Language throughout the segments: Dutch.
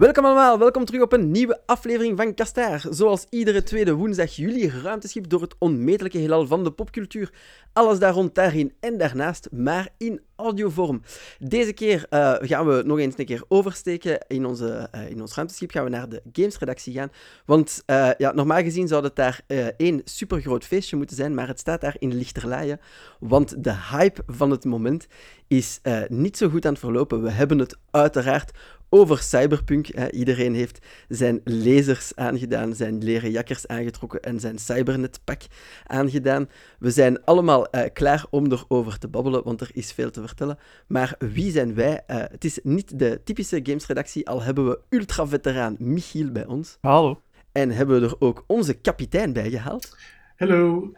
Welkom allemaal, welkom terug op een nieuwe aflevering van Kastaar. Zoals iedere tweede woensdag jullie ruimteschip door het onmetelijke heelal van de popcultuur. Alles daar rond, daarin en daarnaast, maar in audiovorm. Deze keer uh, gaan we nog eens een keer oversteken in, onze, uh, in ons ruimteschip. Gaan we naar de gamesredactie gaan. Want uh, ja, normaal gezien zou het daar één supergroot feestje moeten zijn, maar het staat daar in lichterlaaien. Want de hype van het moment is niet zo goed aan het verlopen. We hebben het uiteraard over cyberpunk. Iedereen heeft zijn lasers aangedaan, zijn leren jakkers aangetrokken en zijn cybernetpak aangedaan. We zijn allemaal uh, klaar om erover te babbelen, want er is veel te vertellen. Maar wie zijn wij? Uh, het is niet de typische gamesredactie, al hebben we ultra-veteraan Michiel bij ons. Hallo. En hebben we er ook onze kapitein bij gehaald. Hallo.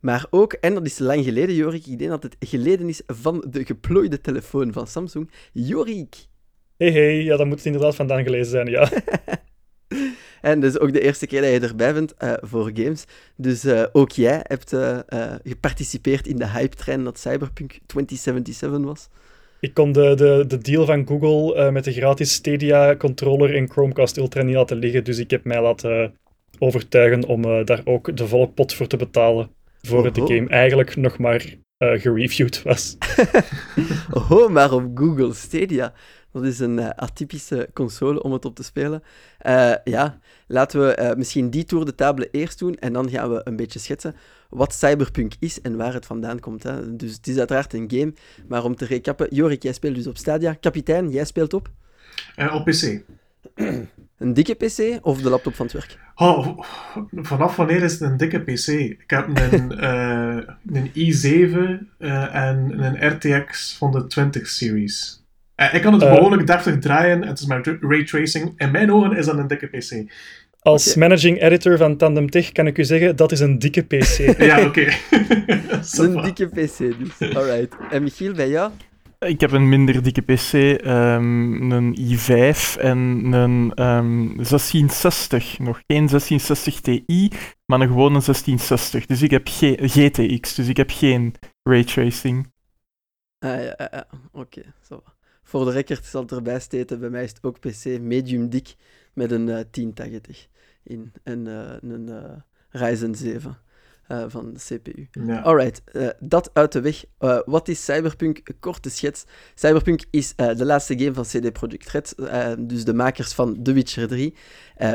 Maar ook, en dat is lang geleden, Jorik, ik denk dat het geleden is van de geplooide telefoon van Samsung. Jorik. Hey, hey, ja, dat moet het inderdaad vandaan gelezen zijn, ja. en dus ook de eerste keer dat je erbij bent uh, voor games. Dus uh, ook jij hebt uh, geparticipeerd in de hype-trein dat Cyberpunk 2077 was. Ik kon de, de, de deal van Google met de gratis Stadia-controller in Chromecast Ultra niet laten liggen, dus ik heb mij laten overtuigen om daar ook de volle pot voor te betalen. Voor de game eigenlijk nog maar gereviewd was. oh, maar op Google Stadia. Dat is een uh, atypische console om het op te spelen. Uh, ja, laten we uh, misschien die tour de table eerst doen en dan gaan we een beetje schetsen wat Cyberpunk is en waar het vandaan komt. Hè. Dus het is uiteraard een game, maar om te recappen, Jorik, jij speelt dus op Stadia. Kapitein, jij speelt op? op PC. Een dikke PC of de laptop van het werk? Oh, vanaf wanneer is het een dikke PC? Ik heb een, een i7 en een RTX 120 series. Uh, ik kan het uh, behoorlijk deftig draaien. Het is met raytracing. In mijn ogen is dat een dikke PC. Als okay. managing editor van Tandem Tech kan ik u zeggen, dat is een dikke PC. ja, oké. een dikke PC dus. Alright. En Michiel, bij jou? Ik heb een minder dikke PC, um, een i5 en een um, 1660. Nog geen 1660 Ti, maar een gewone 1660. Dus ik heb geen GTX, dus ik heb geen raytracing. Ah ja, ja. oké. Okay. Zo. Voor de record zal het erbij steken, bij mij is het ook PC medium dik met een uh, 1080 in en uh, een uh, Ryzen 7 van de CPU. Ja. Alright, dat uit de weg. wat is Cyberpunk? Korte schets. Cyberpunk is de laatste game van CD Projekt Red, dus de makers van The Witcher 3.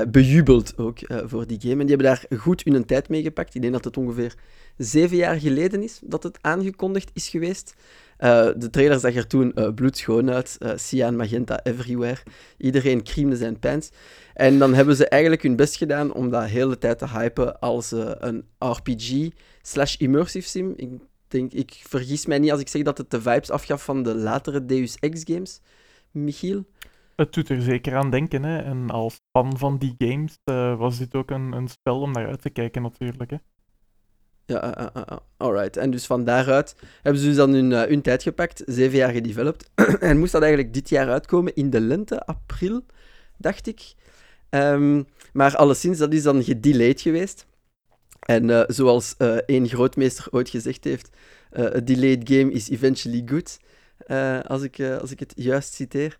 bejubeld ook voor die game. En die hebben daar goed hun tijd mee gepakt. Ik denk dat het ongeveer zeven jaar geleden is dat het aangekondigd is geweest. Uh, de trailer zag er toen uh, bloedschoon uit. Uh, cyan, magenta, everywhere. Iedereen creamde zijn pants. En dan hebben ze eigenlijk hun best gedaan om dat hele tijd te hypen als een RPG slash immersive sim. Ik, denk, ik vergis mij niet als ik zeg dat het de vibes afgaf van de latere Deus Ex games. Michiel? Het doet er zeker aan denken. Hè. En als fan van die games was dit ook een, een spel om naar uit te kijken natuurlijk. Hè. Ja, uh, uh, uh, alright. En dus van daaruit hebben ze dus dan hun, hun tijd gepakt, zeven jaar gedeveloped. en moest dat eigenlijk dit jaar uitkomen in de lente, april, dacht ik. Um, maar alleszins, dat is dan gedelayed geweest. En zoals één grootmeester ooit gezegd heeft, a delayed game is eventually good. als, ik, als ik het juist citeer.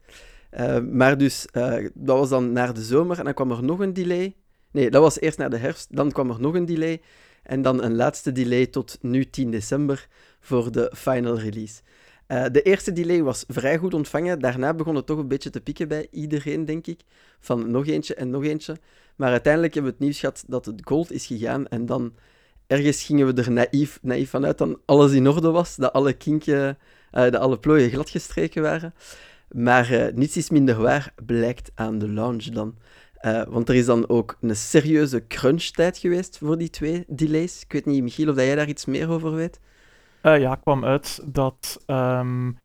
maar dus, dat was dan naar de zomer en dan kwam er nog een delay. Nee, dat was eerst naar de herfst, dan kwam er nog een delay. En dan een laatste delay tot nu 10 december voor de final release. Uh, de eerste delay was vrij goed ontvangen. Daarna begon het toch een beetje te pieken bij iedereen, denk ik. Van nog eentje en nog eentje. Maar uiteindelijk hebben we het nieuws gehad dat het gold is gegaan. En dan ergens gingen we er naïef, naïef vanuit dat alles in orde was. Dat alle kinken, uh, dat alle plooien gladgestreken waren. Maar uh, niets is minder waar, blijkt aan de launch dan. Uh, want er is dan ook een serieuze crunch-tijd geweest voor die twee delays. Ik weet niet, Michiel, of jij daar iets meer over weet? Uh, ja, kwam uit dat um,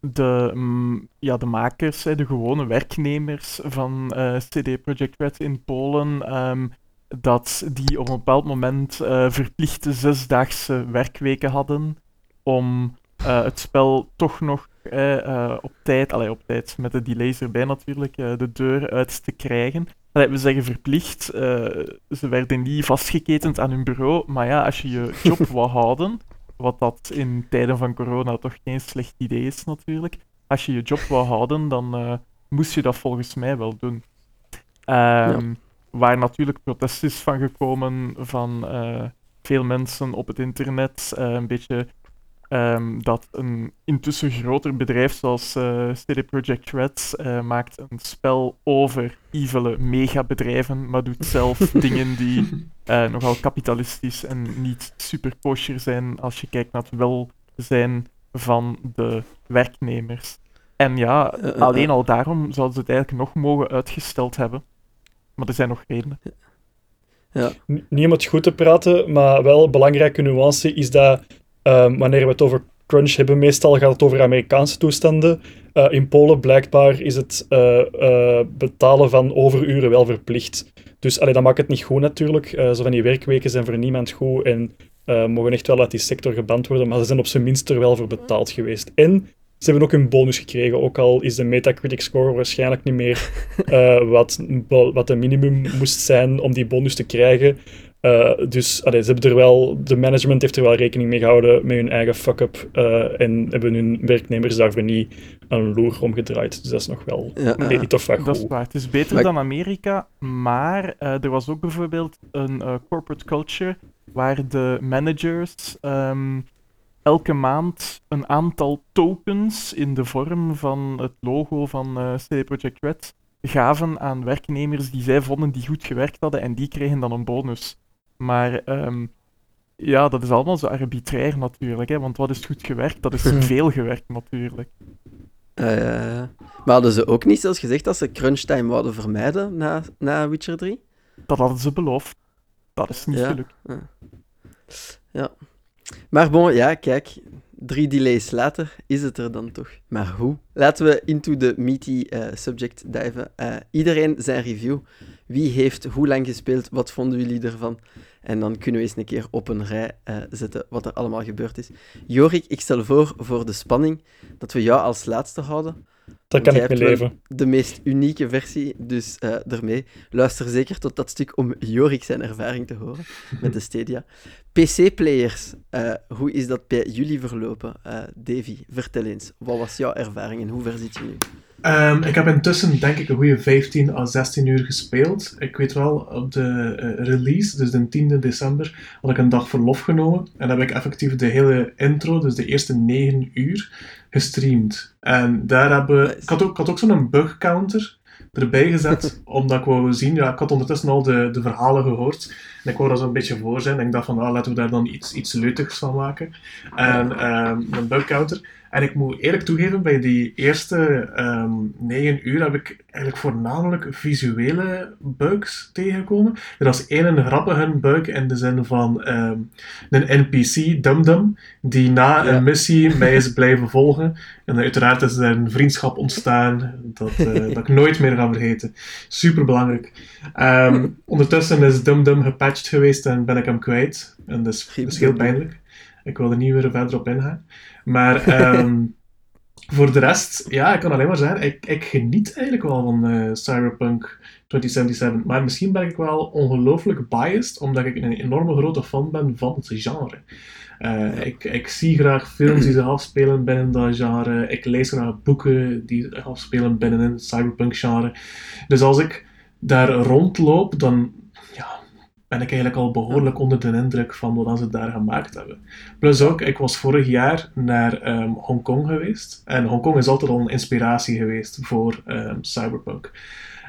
de, um, ja, de makers, de gewone werknemers van uh, CD Projekt Red in Polen, um, dat die op een bepaald moment verplichte zesdaagse werkweken hadden om het spel toch nog uh, op tijd, allee, op tijd, met de delays erbij natuurlijk, de deur uit te krijgen. Allee, we zeggen verplicht, ze werden niet vastgeketend aan hun bureau, maar ja, als je je job wou houden, wat dat in tijden van corona toch geen slecht idee is natuurlijk, als je je job wou houden, dan moest je dat volgens mij wel doen. Ehm, Waar natuurlijk protest is van gekomen van eh, veel mensen op het internet. eh, een beetje ehm, dat een intussen groter bedrijf zoals eh CD Projekt Red eh, maakt een spel over evile megabedrijven, maar doet zelf dingen die eh, nogal kapitalistisch en niet super kosher zijn als je kijkt naar het welzijn van de werknemers. En ja, alleen al daarom zouden ze het eigenlijk nog mogen uitgesteld hebben. Maar er zijn nog redenen. N- Niet om het goed te praten, maar wel een belangrijke nuance is dat ehm, wanneer we het over crunch hebben, meestal gaat het over Amerikaanse toestanden. Eh, in Polen blijkbaar is het eh, eh, betalen van overuren wel verplicht. Dus allee, dat maakt het niet goed natuurlijk. Zo van die werkweken zijn voor niemand goed en mogen echt wel uit die sector geband worden, maar ze zijn op zijn minst er wel voor betaald geweest. En ze hebben ook een bonus gekregen, ook al is de Metacritic score waarschijnlijk niet meer wat, wat de minimum moest zijn om die bonus te krijgen. Eh, dus allee, ze hebben er wel, de management heeft er wel rekening mee gehouden met hun eigen fuck-up eh, en hebben hun werknemers daarvoor niet een loer omgedraaid. Dus dat is nog wel Ja, een tof wat Dat is waar. Het is beter Maar- dan Amerika, maar eh, er was ook bijvoorbeeld een eh, corporate culture waar de managers ehm, elke maand een aantal tokens in de vorm van het logo van eh CD Projekt Red gaven aan werknemers die zij vonden die goed gewerkt hadden en die kregen dan een bonus. Maar ehm, ja, dat is allemaal zo arbitrair natuurlijk, hè, want wat is goed gewerkt? Dat is veel gewerkt natuurlijk. Eh, maar hadden ze ook niet zelfs gezegd dat ze crunchtime wouden vermijden na, na Witcher 3? Dat hadden ze beloofd. Dat is niet Ja. gelukt. Maar bon, ja, kijk. Drie delays later is het er dan toch. Maar hoe? Laten we into the meaty eh, subject diven. Eh, iedereen zijn review. Wie heeft hoe lang gespeeld? Wat vonden jullie ervan? En dan kunnen we eens een keer op een rij eh, zetten wat er allemaal gebeurd is. Jorik, ik stel voor voor de spanning dat we jou als laatste houden. Want kan ik mee leven. De meest unieke versie, dus eh daarmee. Luister zeker tot dat stuk om Jorik zijn ervaring te horen met de Stadia. PC-players, eh, hoe is dat bij jullie verlopen? Davy, vertel eens, wat was jouw ervaring en hoe ver zit je nu? Ehm, ik heb intussen denk ik een goede 15 à 16 uur gespeeld. Ik weet wel, op de eh, release, dus de 10e december, had ik een dag verlof genomen. En heb ik effectief de hele intro, dus de eerste 9 uur, gestreamd. En daar hebben we... Nice. Ik had ook, ik had ook zo'n bug counter erbij gezet, omdat ik wou zien... Ja, ik had ondertussen al de, de verhalen gehoord. En ik wou daar zo'n beetje voor zijn. En ik dacht van, ah, laten we daar dan iets, iets leutigs van maken. En ehm, een bug counter. En ik moet eerlijk toegeven, bij die eerste ehm, negen uur heb ik eigenlijk voornamelijk visuele bugs tegengekomen. Er was één grappige bug in de zin van ehm, een NPC, Dum-Dum, die na Ja. een missie mij is blijven volgen. En uiteraard is er een vriendschap ontstaan dat, eh, dat ik nooit meer ga vergeten. Super belangrijk. ondertussen is Dum-Dum gepatcht geweest en ben ik hem kwijt. En dat is, dat is heel Dum-Dum. pijnlijk. Ik wil er niet weer verder op ingaan. Maar ehm, voor de rest, ja, ik kan alleen maar zeggen, ik, ik geniet eigenlijk wel van eh, Cyberpunk 2077. Maar misschien ben ik wel ongelooflijk biased, omdat ik een enorme grote fan ben van het genre. Eh, ik, ik zie graag films die zich afspelen binnen dat genre. Ik lees graag boeken die zich afspelen binnen het cyberpunk-genre. Dus als ik daar rondloop, dan ben ik eigenlijk al behoorlijk onder de indruk van wat ze daar gemaakt hebben. Plus ook, ik was vorig jaar naar ehm, Hongkong geweest. En Hongkong is altijd al een inspiratie geweest voor ehm, Cyberpunk.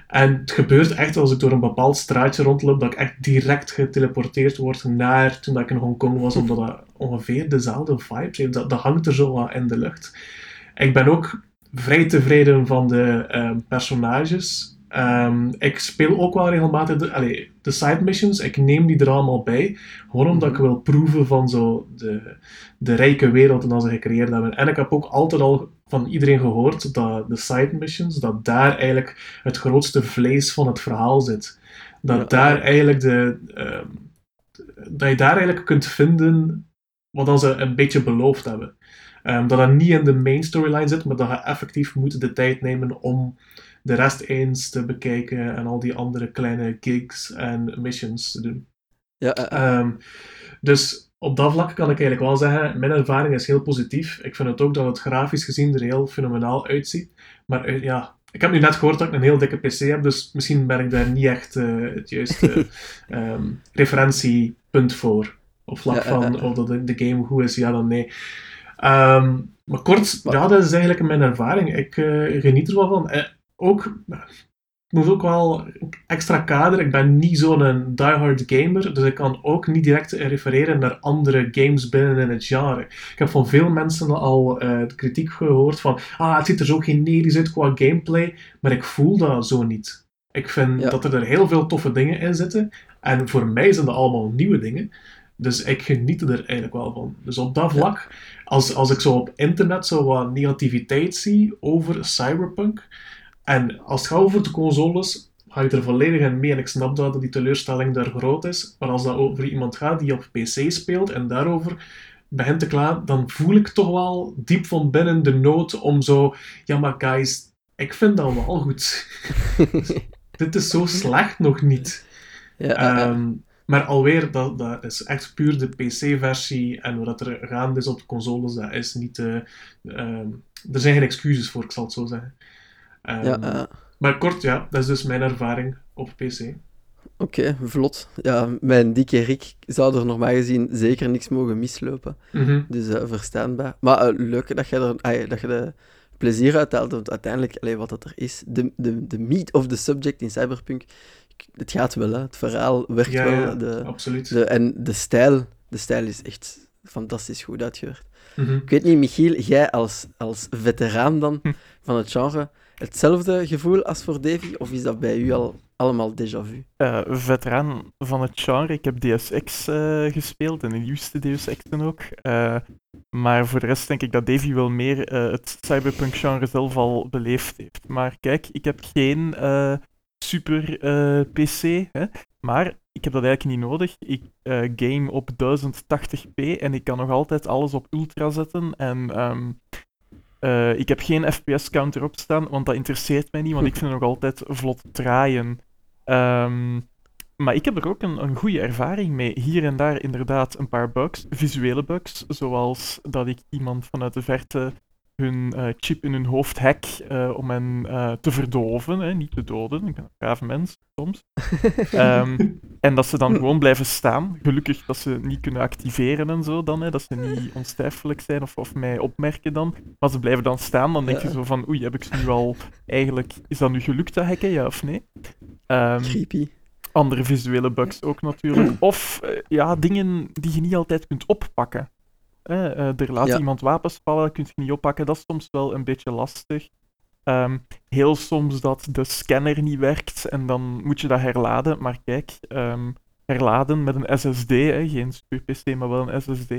En het gebeurt echt als ik door een bepaald straatje rondloop, dat ik echt direct geteleporteerd word naar toen ik in Hongkong was, omdat dat ongeveer dezelfde vibes heeft. Dat, dat hangt er zo wat in de lucht. Ik ben ook vrij tevreden van de ehm, personages. Ehm, ik speel ook wel regelmatig de, allee, de side missions. Ik neem die er allemaal bij. Gewoon omdat ik wil proeven van zo de, de rijke wereld die ze gecreëerd hebben. En ik heb ook altijd al van iedereen gehoord dat de side missions, dat daar eigenlijk het grootste vlees van het verhaal zit. Dat Ja. daar eigenlijk de, ehm, dat je daar eigenlijk kunt vinden wat dan ze een beetje beloofd hebben. Ehm, dat dat niet in de main storyline zit, maar dat je effectief moet de tijd nemen om de rest eens te bekijken en al die andere kleine gigs en missions te doen. Ja, eh, eh, Ehm, dus op dat vlak kan ik eigenlijk wel zeggen, mijn ervaring is heel positief. Ik vind het ook dat het grafisch gezien er heel fenomenaal uitziet. Maar eh, ja, ik heb nu net gehoord dat ik een heel dikke PC heb, dus misschien ben ik daar niet echt het juiste ehm, referentiepunt voor. Op vlak Ja, van of dat de, de game goed is, ja dan nee. Ehm, maar kort, ja, dat is eigenlijk mijn ervaring. Ik geniet er wel van. Ook, ik moet ook wel extra kader. Ik ben niet zo'n diehard gamer, dus ik kan ook niet direct refereren naar andere games binnen in het genre. Ik heb van veel mensen al eh, de kritiek gehoord van ah, het ziet er zo generisch uit qua gameplay, maar ik voel dat zo niet. Ik vind Ja. dat er heel veel toffe dingen in zitten, en voor mij zijn dat allemaal nieuwe dingen. Dus ik geniet er eigenlijk wel van. Dus op dat vlak, als, als ik zo op internet zo wat negativiteit zie over Cyberpunk, en als het gaat over de consoles, ga je er volledig in mee. En ik snap dat die teleurstelling daar groot is. Maar als dat over iemand gaat die op PC speelt en daarover begint te klaar, dan voel ik toch wel diep van binnen de nood om zo... Ja, maar guys, ik vind dat wel goed. Dit is zo slecht nog niet. Ja. Ehm, maar alweer, dat, dat is echt puur de PC-versie. En wat er gaande is op de consoles, dat is niet... eh, ehm, er zijn geen excuses voor, ik zal het zo zeggen. Ehm, ja, ja. Maar kort, ja, dat is dus mijn ervaring op PC. Oké, vlot. Ja, mijn dikke Rick zou er normaal gezien zeker niks mogen mislopen. Mhm. Dus eh, verstaanbaar. Maar eh, leuk dat je er dat je de plezier uit haalt. Want uiteindelijk, allee, wat dat er is, de, de, de meat of the subject in Cyberpunk, het gaat wel, hè. het verhaal werkt Ja, wel. ja, de, absoluut. de, en de stijl, de stijl is echt fantastisch goed uitgewerkt. Mhm. Ik weet niet, Michiel, jij als, als veteraan dan Hm. van het genre, hetzelfde gevoel als voor Davy? Of is dat bij u al allemaal déjà vu? Eh, veteraan van het genre. Ik heb Deus Ex eh, gespeeld en de nieuwste Exen ook. Eh, maar voor de rest denk ik dat Davy wel meer het cyberpunk-genre zelf al beleefd heeft. Maar kijk, ik heb geen super PC, hè? maar ik heb dat eigenlijk niet nodig. Ik game op 1080p en ik kan nog altijd alles op ultra zetten. En ehm, eh, ik heb geen FPS-counter opstaan, want dat interesseert mij niet, want ik vind het nog altijd vlot draaien. Ehm, maar ik heb er ook een, een goede ervaring mee. Hier en daar inderdaad een paar bugs, visuele bugs, zoals dat ik iemand vanuit de verte hun eh, chip in hun hoofd hack eh, om hen eh, te verdoven, hè, niet te doden. Ik ben een braaf mens soms. Ehm, en dat ze dan gewoon blijven staan. Gelukkig dat ze niet kunnen activeren en zo dan, hè, dat ze niet onsterfelijk zijn of, of mij opmerken dan. Maar ze blijven dan staan, dan denk je zo van oei, heb ik ze nu al eigenlijk... Is dat nu gelukt, dat hacken, ja of nee? Ehm, Creepy. andere visuele bugs ook natuurlijk. Of ja, dingen die je niet altijd kunt oppakken. Eh, er laat Ja. iemand wapens vallen, kun je niet oppakken. Dat is soms wel een beetje lastig. Ehm, heel soms dat de scanner niet werkt en dan moet je dat herladen. Maar kijk, ehm, herladen met een SSD, hè, geen super-PC, maar wel een SSD,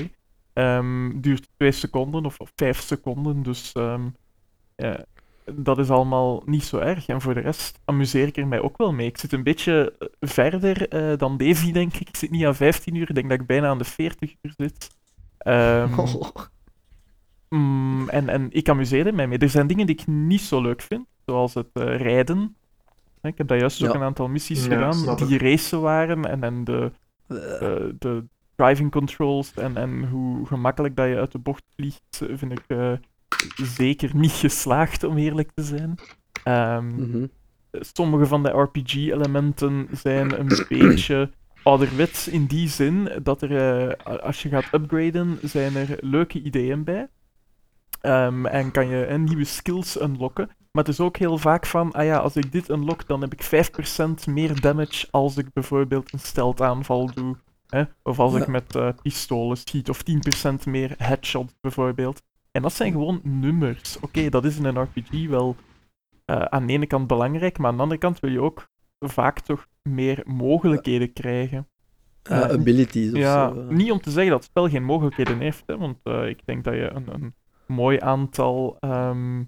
ehm, duurt 2 seconden of 5 seconden. Dus dat is allemaal niet zo erg. En voor de rest amuseer ik er mij ook wel mee. Ik zit een beetje eh, verder eh, dan Davy, denk ik. Ik zit niet aan 15 uur, ik denk dat ik bijna aan de 40 uur zit. Ehm, mm, en, en ik amuseer er mij mee. Er zijn dingen die ik niet zo leuk vind, zoals het eh, rijden. Ik heb daar juist ook een aantal missies Ja, gedaan die racen waren en, en de, Eh, eh, de driving controls en, en hoe gemakkelijk dat je uit de bocht vliegt, vind ik eh, zeker niet geslaagd, om eerlijk te zijn. Ehm, mhm. sommige van de RPG-elementen zijn een beetje ouderwets in die zin dat er, eh, als je gaat upgraden, zijn er leuke ideeën bij. Ehm, en kan je eh, nieuwe skills unlocken. Maar het is ook heel vaak van, ah ja, als ik dit unlock, dan heb ik 5% meer damage als ik bijvoorbeeld een stealth aanval doe. Hè? Of als ik met eh, pistolen schiet, of 10% meer headshot bijvoorbeeld. En dat zijn gewoon nummers. Oké, dat is in een RPG wel aan de ene kant belangrijk, maar aan de andere kant wil je ook vaak toch meer mogelijkheden krijgen. Eh, abilities of Ja, zo. eh. niet om te zeggen dat het spel geen mogelijkheden heeft, hè, want eh, ik denk dat je een, een mooi aantal ehm,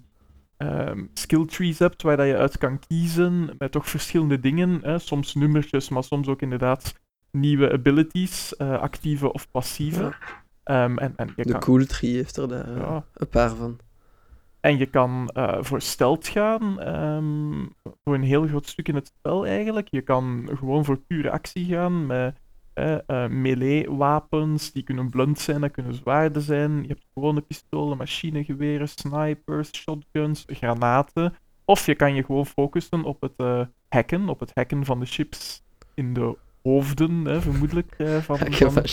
skill trees hebt waar dat je uit kan kiezen met toch verschillende dingen. Hè, soms nummertjes, maar soms ook inderdaad nieuwe abilities, actieve of passieve. Ja. Ehm, en, en je De kan, Cool Tree heeft er daar ja, een paar van. En je kan eh, voor stealth gaan, ehm, voor een heel groot stuk in het spel eigenlijk. Je kan gewoon voor pure actie gaan met eh, eh, melee-wapens, die kunnen blunt zijn, dat kunnen zwaarden zijn. Je hebt gewone pistolen, machinegeweren, snipers, shotguns, granaten. Of je kan je gewoon focussen op het eh, hacken, op het hacken van de chips in de hoofden, hè, vermoedelijk, uh, van, van,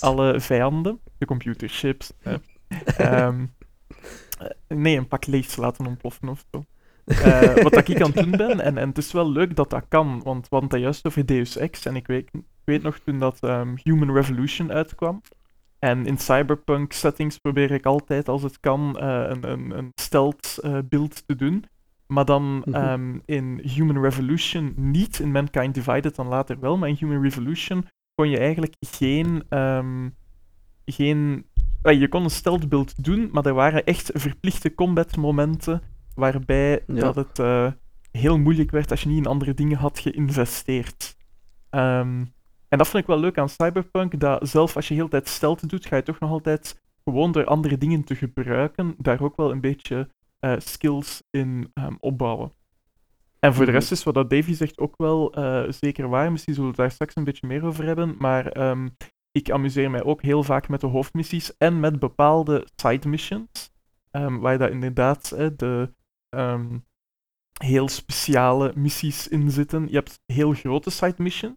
alle vijanden. De computerchips. um, nee, een pak lees laten ontploffen of zo. Uh, wat ik aan het doen ben, en, en het is wel leuk dat dat kan, want we hadden het juist over Deus Ex, en ik weet, ik weet nog toen dat um, Human Revolution uitkwam, en in cyberpunk settings probeer ik altijd, als het kan, uh, een, een, een stealth uh, build te doen. Maar dan um, in Human Revolution niet, in Mankind Divided dan later wel, maar in Human Revolution kon je eigenlijk geen... Um, geen je kon een stealth build doen, maar er waren echt verplichte combat momenten waarbij ja. dat het uh, heel moeilijk werd als je niet in andere dingen had geïnvesteerd. Um, en dat vind ik wel leuk aan Cyberpunk, dat zelf als je heel tijd stealth doet, ga je toch nog altijd gewoon door andere dingen te gebruiken, daar ook wel een beetje uh, skills in um, opbouwen. En voor de rest is wat dat Davy zegt ook wel uh, zeker waar. Misschien zullen we het daar straks een beetje meer over hebben. Maar um, ik amuseer mij ook heel vaak met de hoofdmissies en met bepaalde side missions. Um, waar dat inderdaad eh, de heel speciale missies in zitten. Je hebt heel grote side missions.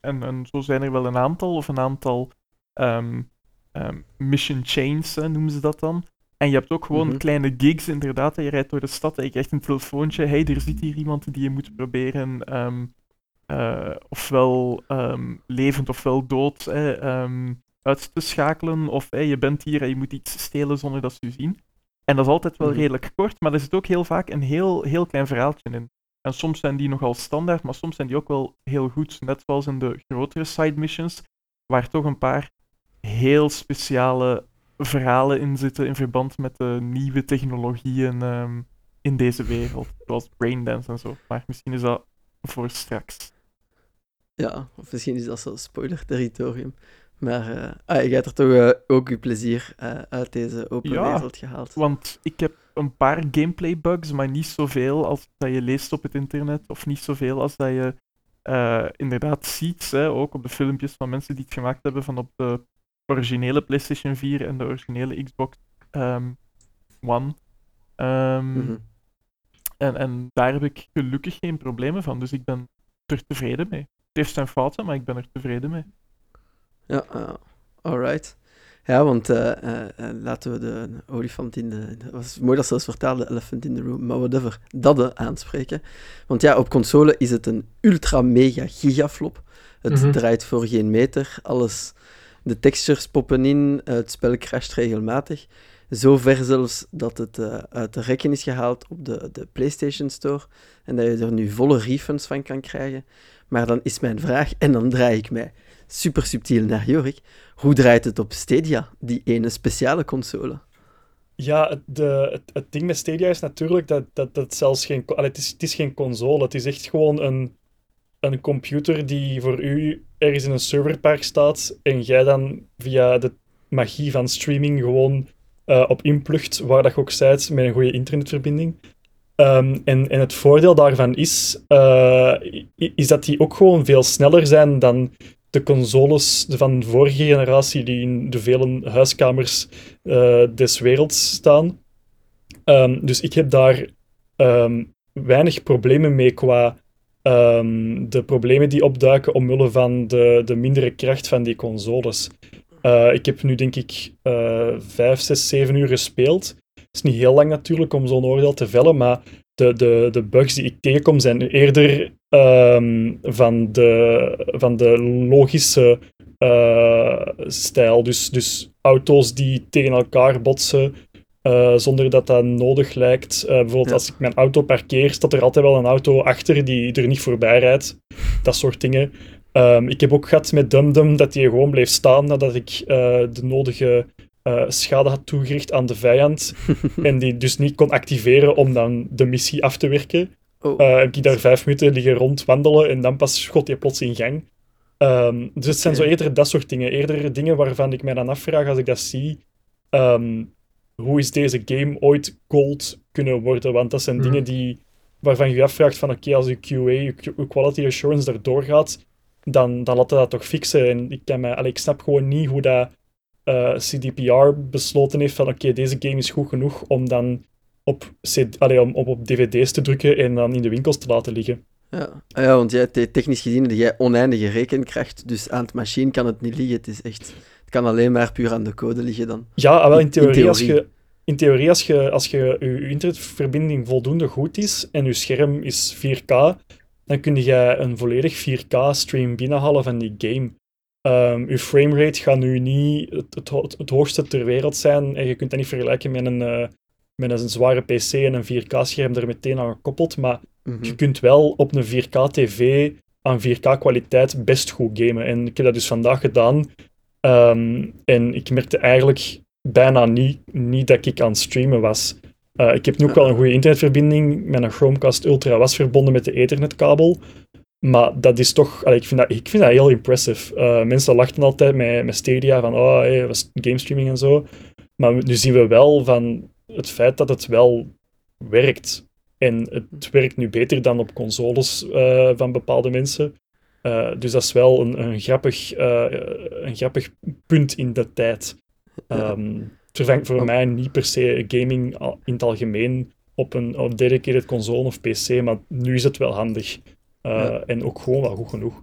En, en zo zijn er wel een aantal, of een aantal mission chains noemen ze dat dan. En je hebt ook gewoon Mhm. kleine gigs, inderdaad. Je rijdt door de stad en je krijgt een telefoontje. hey, er zit hier iemand die je moet proberen ehm, eh, ofwel ehm, levend ofwel dood hè, ehm, uit te schakelen. Of je bent hier en je moet iets stelen zonder dat ze je zien. En dat is altijd wel Mhm. redelijk kort, maar er zit ook heel vaak een heel, heel klein verhaaltje in. En soms zijn die nogal standaard, maar soms zijn die ook wel heel goed. Net zoals in de grotere side missions, waar toch een paar heel speciale verhalen in zitten in verband met de nieuwe technologieën ehm, in deze wereld. Zoals braindance en zo. Maar misschien is dat voor straks. Ja, of misschien is dat zo spoiler-territorium. Maar uh, ah, je hebt er toch uh, ook je plezier uh, uit deze open Ja, wereld gehaald. Want ik heb een paar gameplay bugs, maar niet zoveel als dat je leest op het internet. Of niet zoveel als dat je eh, inderdaad ziet. Hè, ook op de filmpjes van mensen die het gemaakt hebben van op de originele PlayStation 4 en de originele Xbox ehm, One. Ehm, Mhm. en, en daar heb ik gelukkig geen problemen van, dus ik ben er tevreden mee. Heeft zijn fouten, maar ik ben er tevreden mee. Ja, uh, alright. Ja, want uh, uh, laten we de olifant in de... Het was mooi dat ze dat vertaalde, de elephant in the room, maar whatever, dat aanspreken. Want ja, op console is het een ultra mega gigaflop. Het Mhm. draait voor geen meter, alles... De textures poppen in, het spel crasht regelmatig. Zover zelfs dat het uh, uit de rekken is gehaald op de, de PlayStation Store. En dat je er nu volle refunds van kan krijgen. Maar dan is mijn vraag, en dan draai ik mij super subtiel naar Jorik. Hoe draait het op Stadia, die ene speciale console? Ja, de, het, ding met Stadia is natuurlijk dat, dat, dat zelfs geen... Allee, het, is, het is geen console, het is echt gewoon een, een computer die voor u ergens in een serverpark staat en jij dan via de magie van streaming gewoon uh, op inplucht, waar dat ook zijt, met een goede internetverbinding. Um, en, en het voordeel daarvan is, uh, is dat die ook gewoon veel sneller zijn dan de consoles van de vorige generatie die in de vele huiskamers uh, des werelds staan. Um, dus ik heb daar um, weinig problemen mee qua de problemen die opduiken omwille van de, de mindere kracht van die consoles. Uh, ik heb nu denk ik vijf, zes, zeven uur gespeeld. Is niet heel lang natuurlijk om zo'n oordeel te vellen, maar de, de, de bugs die ik tegenkom zijn eerder um, van, de, van de logische uh, stijl. Dus, dus auto's die tegen elkaar botsen uh, zonder dat dat nodig lijkt. Uh, bijvoorbeeld Ja. als ik mijn auto parkeer, staat er altijd wel een auto achter die er niet voorbij rijdt. Dat soort dingen. Um, ik heb ook gehad met DumDum dat hij gewoon bleef staan nadat ik uh, de nodige uh, schade had toegericht aan de vijand. en die dus niet kon activeren om dan de missie af te werken. Oh, Uh, heb ik daar vijf minuten liggen rondwandelen en dan pas schot je plots in gang. Um, dus het zijn zo eerder dat soort dingen. Eerder dingen waarvan ik mij dan afvraag als ik dat zie. um, hoe is deze game ooit gold kunnen worden? Want dat zijn Mhm. dingen die, waarvan je je afvraagt van oké, als je QA, je quality assurance erdoor gaat, dan, dan laat dat toch fixen. En ik, kan mij, allee, ik snap gewoon niet hoe dat eh, CDPR besloten heeft van oké, deze game is goed genoeg om dan op, CD allee, om, op, op dvd's te drukken en dan in de winkels te laten liggen. Ja, ah ja want jij, te- technisch gezien heb jij oneindige rekenkracht, dus aan het machine kan het niet liggen. Het is echt... Het kan alleen maar puur aan de code liggen dan. Ja, ah, wel in In theorie, als theorie. je, in theorie als je, als je, je, je internetverbinding voldoende goed is en je scherm is 4K, dan kun je een volledig 4K-stream binnenhalen van die game. Ehm je framerate gaat nu niet het, het, ho- het hoogste ter wereld zijn en je kunt dat niet vergelijken met een, eh, met een zware PC en een 4K-scherm er meteen aan gekoppeld, maar Mhm. je kunt wel op een 4K-tv aan 4K-kwaliteit best goed gamen. En ik heb dat dus vandaag gedaan. Ehm, en ik merkte eigenlijk bijna niet, niet dat ik aan het streamen was. Eh, ik heb nu ook wel een goede internetverbinding. Mijn Chromecast Ultra was verbonden met de ethernetkabel. Maar dat is toch... allee, ik, vind dat, ik vind dat heel impressive. Eh, mensen lachten altijd met, met Stadia van oh, hey, was gamestreaming en zo. Maar nu zien we wel van het feit dat het wel werkt. En het werkt nu beter dan op consoles eh, van bepaalde mensen. Eh, dus dat is wel een, een, grappig, een grappig punt in de tijd. Ja. Ehm, het vervangt voor mij niet per se gaming in het algemeen op een op dedicated console of PC, maar nu is het wel handig. Eh, Ja. En ook gewoon wel goed genoeg.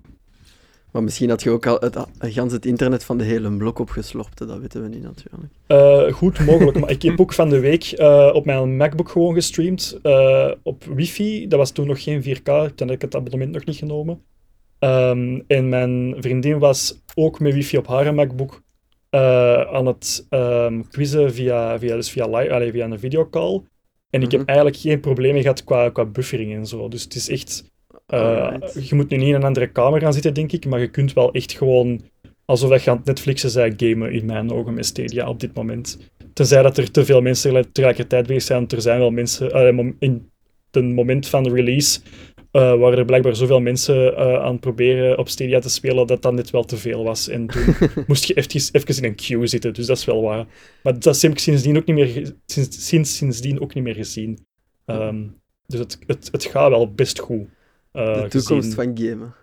Maar misschien had je ook al het, gans het internet van de hele blok opgeslorpt, hè, dat weten we niet natuurlijk. Eh, goed mogelijk, maar ik heb ook van de week eh, op mijn MacBook gewoon gestreamd. eh, op wifi, dat was toen nog geen 4K, toen had ik het abonnement nog niet genomen. Ehm, en mijn vriendin was ook met wifi op haar MacBook aan het ehm, quizzen via, via, dus via, live, allee, via een videocall. En ik Mhm. heb eigenlijk geen problemen gehad qua, qua buffering en zo. Dus het is echt... eh, je moet nu niet in een andere kamer gaan zitten, denk ik, maar je kunt wel echt gewoon alsof dat je aan het Netflixen bent gamen in mijn ogen met Stadia op dit moment. Tenzij dat er te veel mensen tegelijk- tegelijkertijd bezig zijn. Er zijn wel mensen... eh, in het moment van de release eh, waren er blijkbaar zoveel mensen aan het proberen op Stadia te spelen dat dat net wel te veel was. En toen moest je even, even in een queue zitten, dus dat is wel waar. Maar dat heb ik sindsdien ook niet meer, sinds, sinds, sindsdien ook niet meer gezien. Ehm, dus het, het, het gaat wel best goed. Eh, de toekomst gezien. van gamen.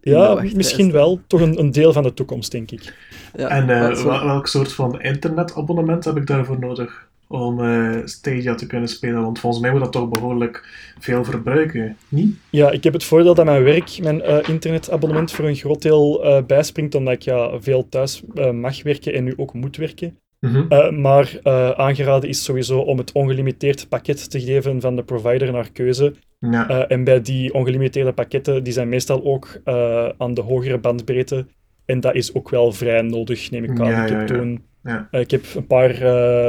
Ja, misschien wel. Toch een, een deel van de toekomst, denk ik. Ja, En eh, wel- welk soort van internetabonnement heb ik daarvoor nodig om eh, Stadia te kunnen spelen? Want volgens mij moet dat toch behoorlijk veel verbruiken, niet? Ja, ik heb het voordeel dat mijn werk, mijn eh, internetabonnement voor een groot deel eh, bijspringt, omdat ik ja, veel thuis eh, mag werken en nu ook moet werken. Mhm. Eh, maar eh, aangeraden is sowieso om het ongelimiteerd pakket te geven van de provider naar keuze. Ja. Eh, en bij die ongelimiteerde pakketten, die zijn meestal ook eh, aan de hogere bandbreedte. En dat is ook wel vrij nodig, neem ik aan. Ja, ik, heb ja, toen, eh, ik heb een paar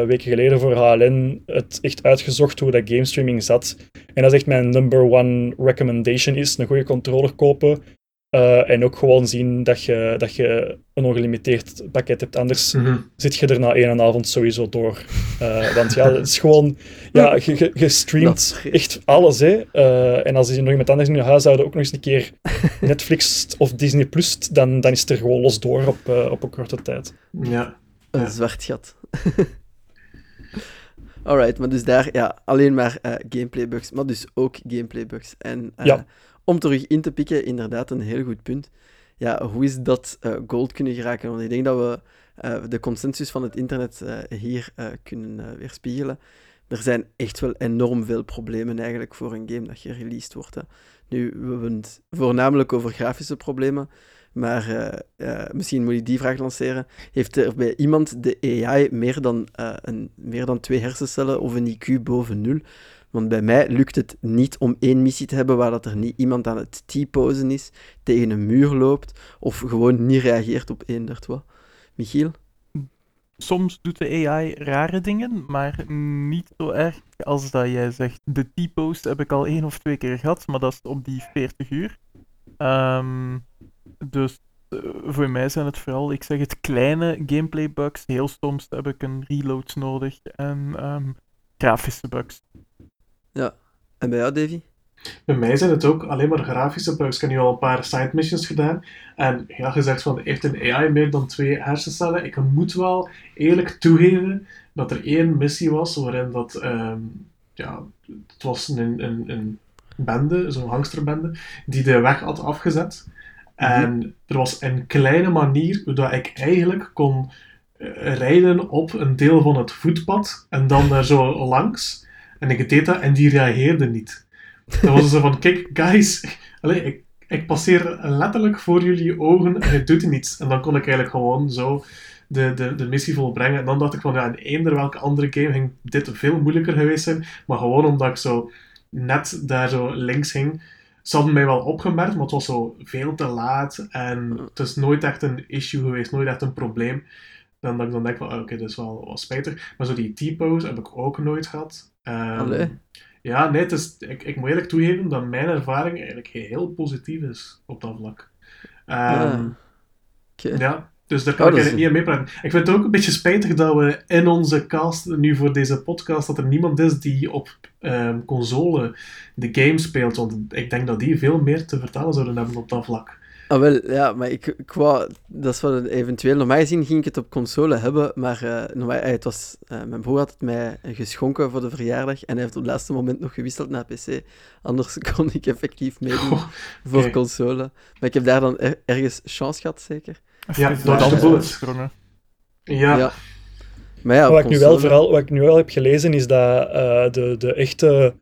weken geleden voor HLN het echt uitgezocht hoe dat gamestreaming zat. En dat is echt mijn number one recommendation is. Een goede controller kopen. Eh, en ook gewoon zien dat je, dat je een ongelimiteerd pakket hebt. Anders Mhm. zit je er na één avond sowieso door. Eh, want ja, het is gewoon... Ja, je, je, je streamt echt alles, hè. Eh, en als er nog iemand anders in je huishouden ook nog eens een keer Netflix of Disney Plus, dan, dan is het er gewoon los door op, op een korte tijd. ja. Een Ja. zwart gat. Alright, maar dus daar ja, alleen maar eh, gameplay bugs, maar dus ook gameplay bugs. En eh, Ja. Om terug in te pikken, inderdaad een heel goed punt. Ja, hoe is dat eh, gold kunnen geraken? Want ik denk dat we eh, de consensus van het internet eh, hier kunnen weerspiegelen. Er zijn echt wel enorm veel problemen eigenlijk voor een game dat gereleased wordt. Hè. Nu, we hebben het voornamelijk over grafische problemen, maar misschien moet ik die vraag lanceren. Heeft er bij iemand de AI meer dan, een, meer dan twee hersencellen of een IQ boven nul? Want bij mij lukt het niet om één missie te hebben waar dat er niet iemand aan het T-posen is, tegen een muur loopt of gewoon niet reageert op eender wat. Michiel? Soms doet de AI rare dingen, maar niet zo erg als dat jij zegt. De T-post heb ik al één of twee keer gehad, maar dat is op die 40 uur. Ehm, dus eh, voor mij zijn het vooral, ik zeg het, kleine gameplay bugs. Heel soms heb ik een reload nodig en ehm, grafische bugs. En bij jou, Davy? Bij mij zijn het ook alleen maar grafische bugs. Ik heb nu al een paar side missions gedaan. En ja, gezegd van, heeft een AI meer dan twee hersencellen? Ik moet wel eerlijk toegeven dat er één missie was waarin dat, ehm, ja, het was een, een, een bende, zo'n hangsterbende, die de weg had afgezet. En er was een kleine manier hoe dat ik eigenlijk kon eh, rijden op een deel van het voetpad en dan daar zo langs. En ik deed dat en die reageerde niet. Dan was zo van, kijk, guys, allez, ik, ik passeer letterlijk voor jullie ogen en het doet niets. En dan kon ik eigenlijk gewoon zo de, de, de missie volbrengen. En dan dacht ik van, ja, in eender welke andere game ging dit veel moeilijker geweest zijn. Maar gewoon omdat ik zo net daar zo links hing, ze hadden mij wel opgemerkt, maar het was zo veel te laat. En het is nooit echt een issue geweest, nooit echt een probleem. Dan dat ik dan denk van, ah, oké, dat is wel, wel spijtig. Maar zo die T-pose heb ik ook nooit gehad. Allee. ja, nee, het is, ik, ik moet eerlijk toegeven dat mijn ervaring eigenlijk heel positief is op dat vlak. Ehm, Ah, Oké. ja, dus daar kan Oh, ik is- niet aan meepraten. Ik vind het ook een beetje spijtig dat we in onze cast, nu voor deze podcast, dat er niemand is die op ehm, console de game speelt. Want ik denk dat die veel meer te vertellen zouden hebben op dat vlak. Ah, wel, ja, maar ik, ik wou... Dat is een eventueel... Normaal gezien ging ik het op console hebben, maar eh, normaal, eh, het was, eh, mijn broer had het mij geschonken voor de verjaardag en hij heeft op het laatste moment nog gewisseld naar PC. Anders kon ik effectief meedoen voor console. Maar ik heb daar dan er- ergens chance gehad, zeker. Ja, the de bullet. sprongen. ja, Maar ja, wat, ik nu wel vooral, wat ik nu wel heb gelezen is dat eh, de, de echte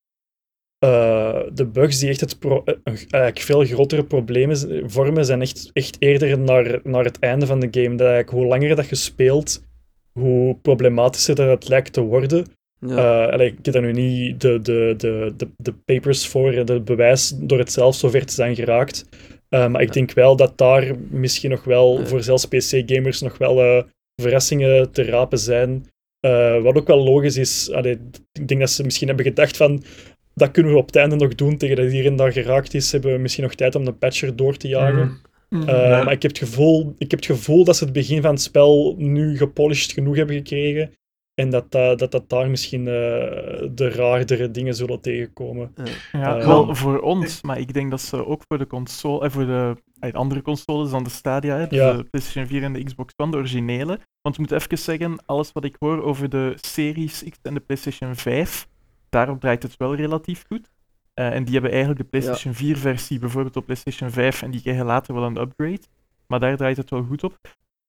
eh, de bugs die echt het pro- eh, eigenlijk veel grotere problemen vormen, zijn echt, echt eerder naar, naar het einde van de game. Dat eigenlijk hoe langer dat je speelt, hoe problematischer dat het lijkt te worden. Ja. Eh, ik heb daar nu niet de, de, de, de, de papers voor, het bewijs door het zelf zover te zijn geraakt. Maar ik denk wel dat daar misschien nog wel, Ja. voor zelfs PC-gamers, nog wel verrassingen te rapen zijn. Wat ook wel logisch is, allee, ik denk dat ze misschien hebben gedacht van dat kunnen we op het einde nog doen tegen dat hier en daar geraakt is. Hebben we misschien nog tijd om de patcher door te jagen. Mhm. Mhm. Eh, Ja. Maar ik heb, het gevoel, ik heb het gevoel dat ze het begin van het spel nu gepolished genoeg hebben gekregen. En dat dat, dat, dat daar misschien eh, de raardere dingen zullen tegenkomen. Ja, Eh, wel voor ons, maar ik denk dat ze ook voor de console, en voor de eh, andere consoles dan de Stadia, hè, dus Ja. de PlayStation 4 en de Xbox One, de originele. Want ik moet even zeggen, alles wat ik hoor over de Series X en de PlayStation 5, daarop draait het wel relatief goed. Eh, en die hebben eigenlijk de PlayStation 4-versie bijvoorbeeld op PlayStation 5 en die krijgen later wel een upgrade. Maar daar draait het wel goed op.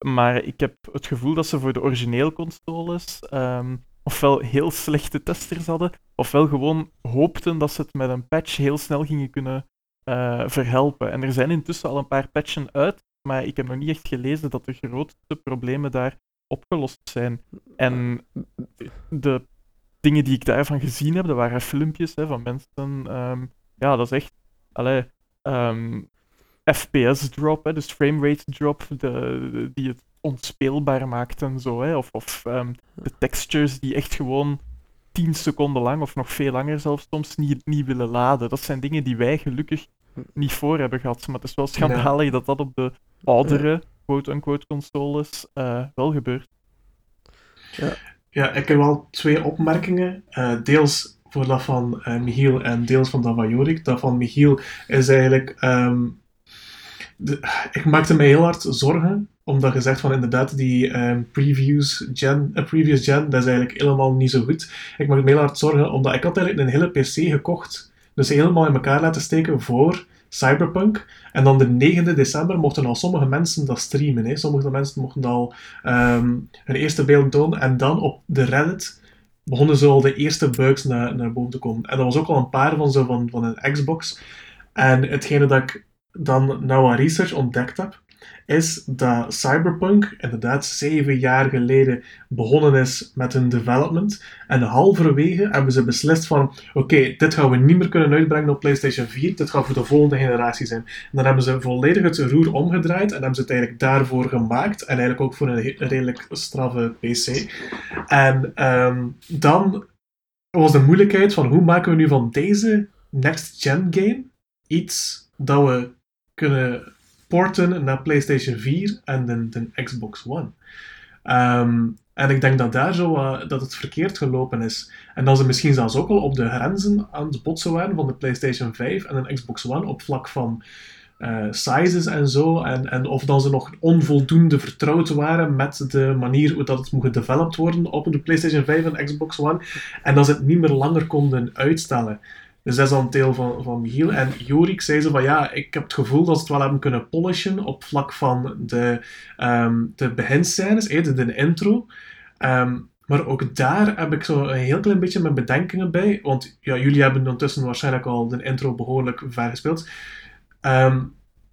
Maar ik heb het gevoel dat ze voor de origineel consoles ehm, ofwel heel slechte testers hadden, ofwel gewoon hoopten dat ze het met een patch heel snel gingen kunnen eh, verhelpen. En er zijn intussen al een paar patchen uit, maar ik heb nog niet echt gelezen dat de grootste problemen daar opgelost zijn. En de dingen die ik daarvan gezien heb, dat waren filmpjes hè, van mensen. ehm, ja, dat is echt. Allee, ehm, FPS-drop, hè, dus framerate drop, de, de- die het onspeelbaar maakt en zo. Hè, of of ehm, de textures die echt gewoon 10 seconden lang, of nog veel langer zelfs soms, niet, niet willen laden. Dat zijn dingen die wij gelukkig niet voor hebben gehad. Maar het is wel schandalig dat dat op de oudere, quote-unquote, consoles eh, wel gebeurt. Ja, ik heb wel twee opmerkingen. Eh, deels voor dat van eh, Michiel en deels van dat van Jorik. Dat van Michiel is eigenlijk... ehm, de- ik maakte mij heel hard zorgen, omdat je zegt van inderdaad die ehm, previews gen, eh, previous gen, dat is eigenlijk helemaal niet zo goed. Ik maakte me heel hard zorgen, omdat ik had eigenlijk een hele PC gekocht. Dus helemaal in elkaar laten steken voor Cyberpunk. En dan de 9e december mochten al sommige mensen dat streamen. Hè. Sommige mensen mochten al ehm, hun eerste beeld tonen. En dan op de Reddit begonnen zo al de eerste bugs naar, naar boven te komen. En er was ook al een paar van zo van, van een Xbox. En hetgene dat ik dan nou aan research ontdekt heb, is dat Cyberpunk inderdaad zeven jaar geleden begonnen is met hun development. En halverwege hebben ze beslist van, oké, dit gaan we niet meer kunnen uitbrengen op PlayStation 4, dit gaat voor de volgende generatie zijn. En dan hebben ze volledig het roer omgedraaid en hebben ze het eigenlijk daarvoor gemaakt. En eigenlijk ook voor een redelijk straffe PC. En ehm, dan was de moeilijkheid van, hoe maken we nu van deze next-gen game iets dat we kunnen porten naar PlayStation 4 en de, de Xbox One. Ehm, en ik denk dat daar zo eh, dat het verkeerd gelopen is. En dat ze misschien zelfs ook al op de grenzen aan het botsen waren van de PlayStation 5 en een Xbox One op vlak van eh, sizes en zo. En, en of dan ze nog onvoldoende vertrouwd waren met de manier hoe dat het moet gedeveloped worden op de PlayStation 5 en Xbox One. En dat ze het niet meer langer konden uitstellen. Dus dat is dan een deel van, van Michiel. En Jorik zei zo van ja, ik heb het gevoel dat ze het wel hebben kunnen polishen op vlak van de, ehm de beginscènes, eh, de, intro. Ehm, Maar ook daar heb ik zo een heel klein beetje mijn bedenkingen bij. Want ja, jullie hebben ondertussen waarschijnlijk al de intro behoorlijk ver gespeeld. Ehm,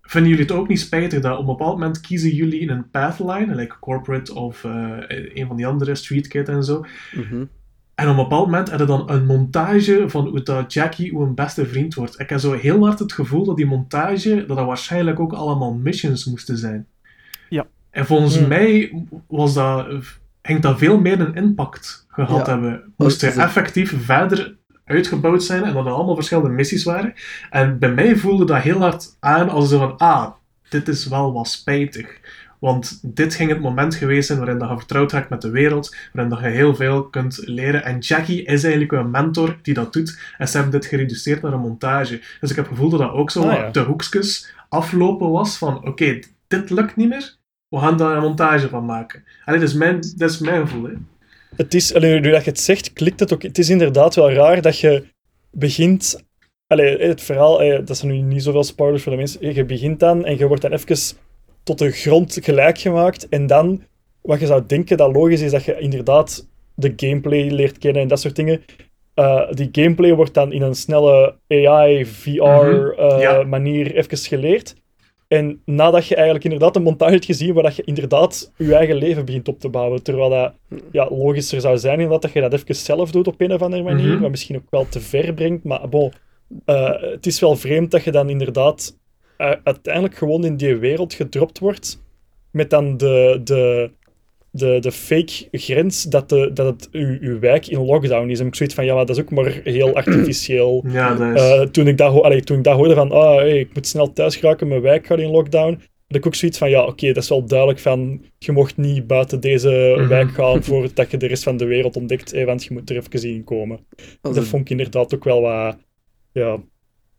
vinden jullie het ook niet spijtig dat op een bepaald moment kiezen jullie een pathline, like corporate of uh, een van die andere, Street Kid en zo. Mhm. En op een bepaald moment heb je dan een montage van hoe dat Jackie uw beste vriend wordt. Ik heb zo heel hard het gevoel dat die montage, dat dat waarschijnlijk ook allemaal missions moesten zijn. Ja. En volgens Hmm. mij was dat, ging dat veel meer een impact gehad Ja. hebben. Moest Oh, er het- effectief verder uitgebouwd zijn en dat er allemaal verschillende missies waren. En bij mij voelde dat heel hard aan als zo van, ah, dit is wel wat spijtig. Want dit ging het moment geweest zijn waarin dat je vertrouwd raakt met de wereld, waarin dat je heel veel kunt leren. En Jackie is eigenlijk een mentor die dat doet. En ze hebben dit gereduceerd naar een montage. Dus ik heb het gevoel dat dat ook zo Ah, ja. de hoekjes aflopen was van, oké, dit lukt niet meer. We gaan daar een montage van maken. En dit is mijn, dit is mijn gevoel, hè. Het is, allee, nu dat je het zegt, klikt het ook. Het is inderdaad wel raar dat je begint. Allee, het verhaal, eh, dat zijn nu niet zoveel spoilers voor de mensen. Je begint dan en je wordt dan even tot de grond gelijk gemaakt. En dan, wat je zou denken dat logisch is, dat je inderdaad de gameplay leert kennen en dat soort dingen. Eh, die gameplay wordt dan in een snelle AI, VR Mhm, eh, ja. manier even geleerd. En nadat je eigenlijk inderdaad een montage hebt gezien waar dat je inderdaad je eigen leven begint op te bouwen. Terwijl dat ja, logischer zou zijn inderdaad dat je dat even zelf doet op een of andere manier. Mhm. Wat misschien ook wel te ver brengt. Maar bon, eh, het is wel vreemd dat je dan inderdaad uiteindelijk gewoon in die wereld gedropt wordt. Met dan de, de, de, de fake grens dat, de, dat het uw, uw wijk in lockdown is. En ik zoiets van, ja, maar dat is ook maar heel artificieel. Ja, dat is... Eh, toen, ik dat allee, toen ik dat hoorde van, ah, hey, ik moet snel thuis geraken, mijn wijk gaat in lockdown, had ik ook zoiets van, ja, oké, dat is wel duidelijk van, je mocht niet buiten deze Mhm. wijk gaan voordat je de rest van de wereld ontdekt, hè, want je moet er even in komen. Dat het- vond ik inderdaad ook wel wat, ja,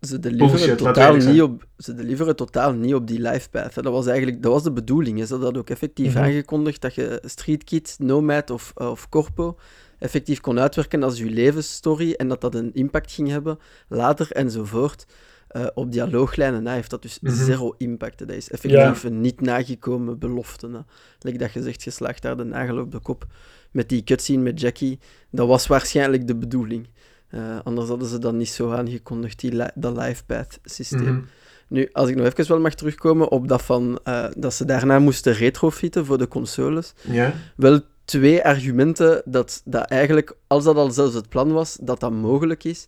Ze deliveren, Bullshit, totaal niet op, ze deliveren totaal niet op die life path. hè. Dat was eigenlijk dat was de bedoeling. Ze hadden dat ook effectief Mhm. aangekondigd dat je Street Kid, Nomad of, eh, of Corpo effectief kon uitwerken als je levensstory en dat dat een impact ging hebben later enzovoort. Eh, op dialooglijnen na heeft dat dus Mhm. zero impact. hè. Dat is effectief een niet nagekomen belofte. Hè. Like dat je zegt, je slaagt daar de nagel op de kop. Met die cutscene met Jackie, dat was waarschijnlijk de bedoeling. Eh, anders hadden ze dat niet zo aangekondigd, die li- dat life path systeem. Mhm. Nu, als ik nog even wel mag terugkomen op dat van eh, dat ze daarna moesten retrofitten voor de consoles. Ja. Wel twee argumenten dat, dat eigenlijk, als dat al zelfs het plan was, dat dat mogelijk is.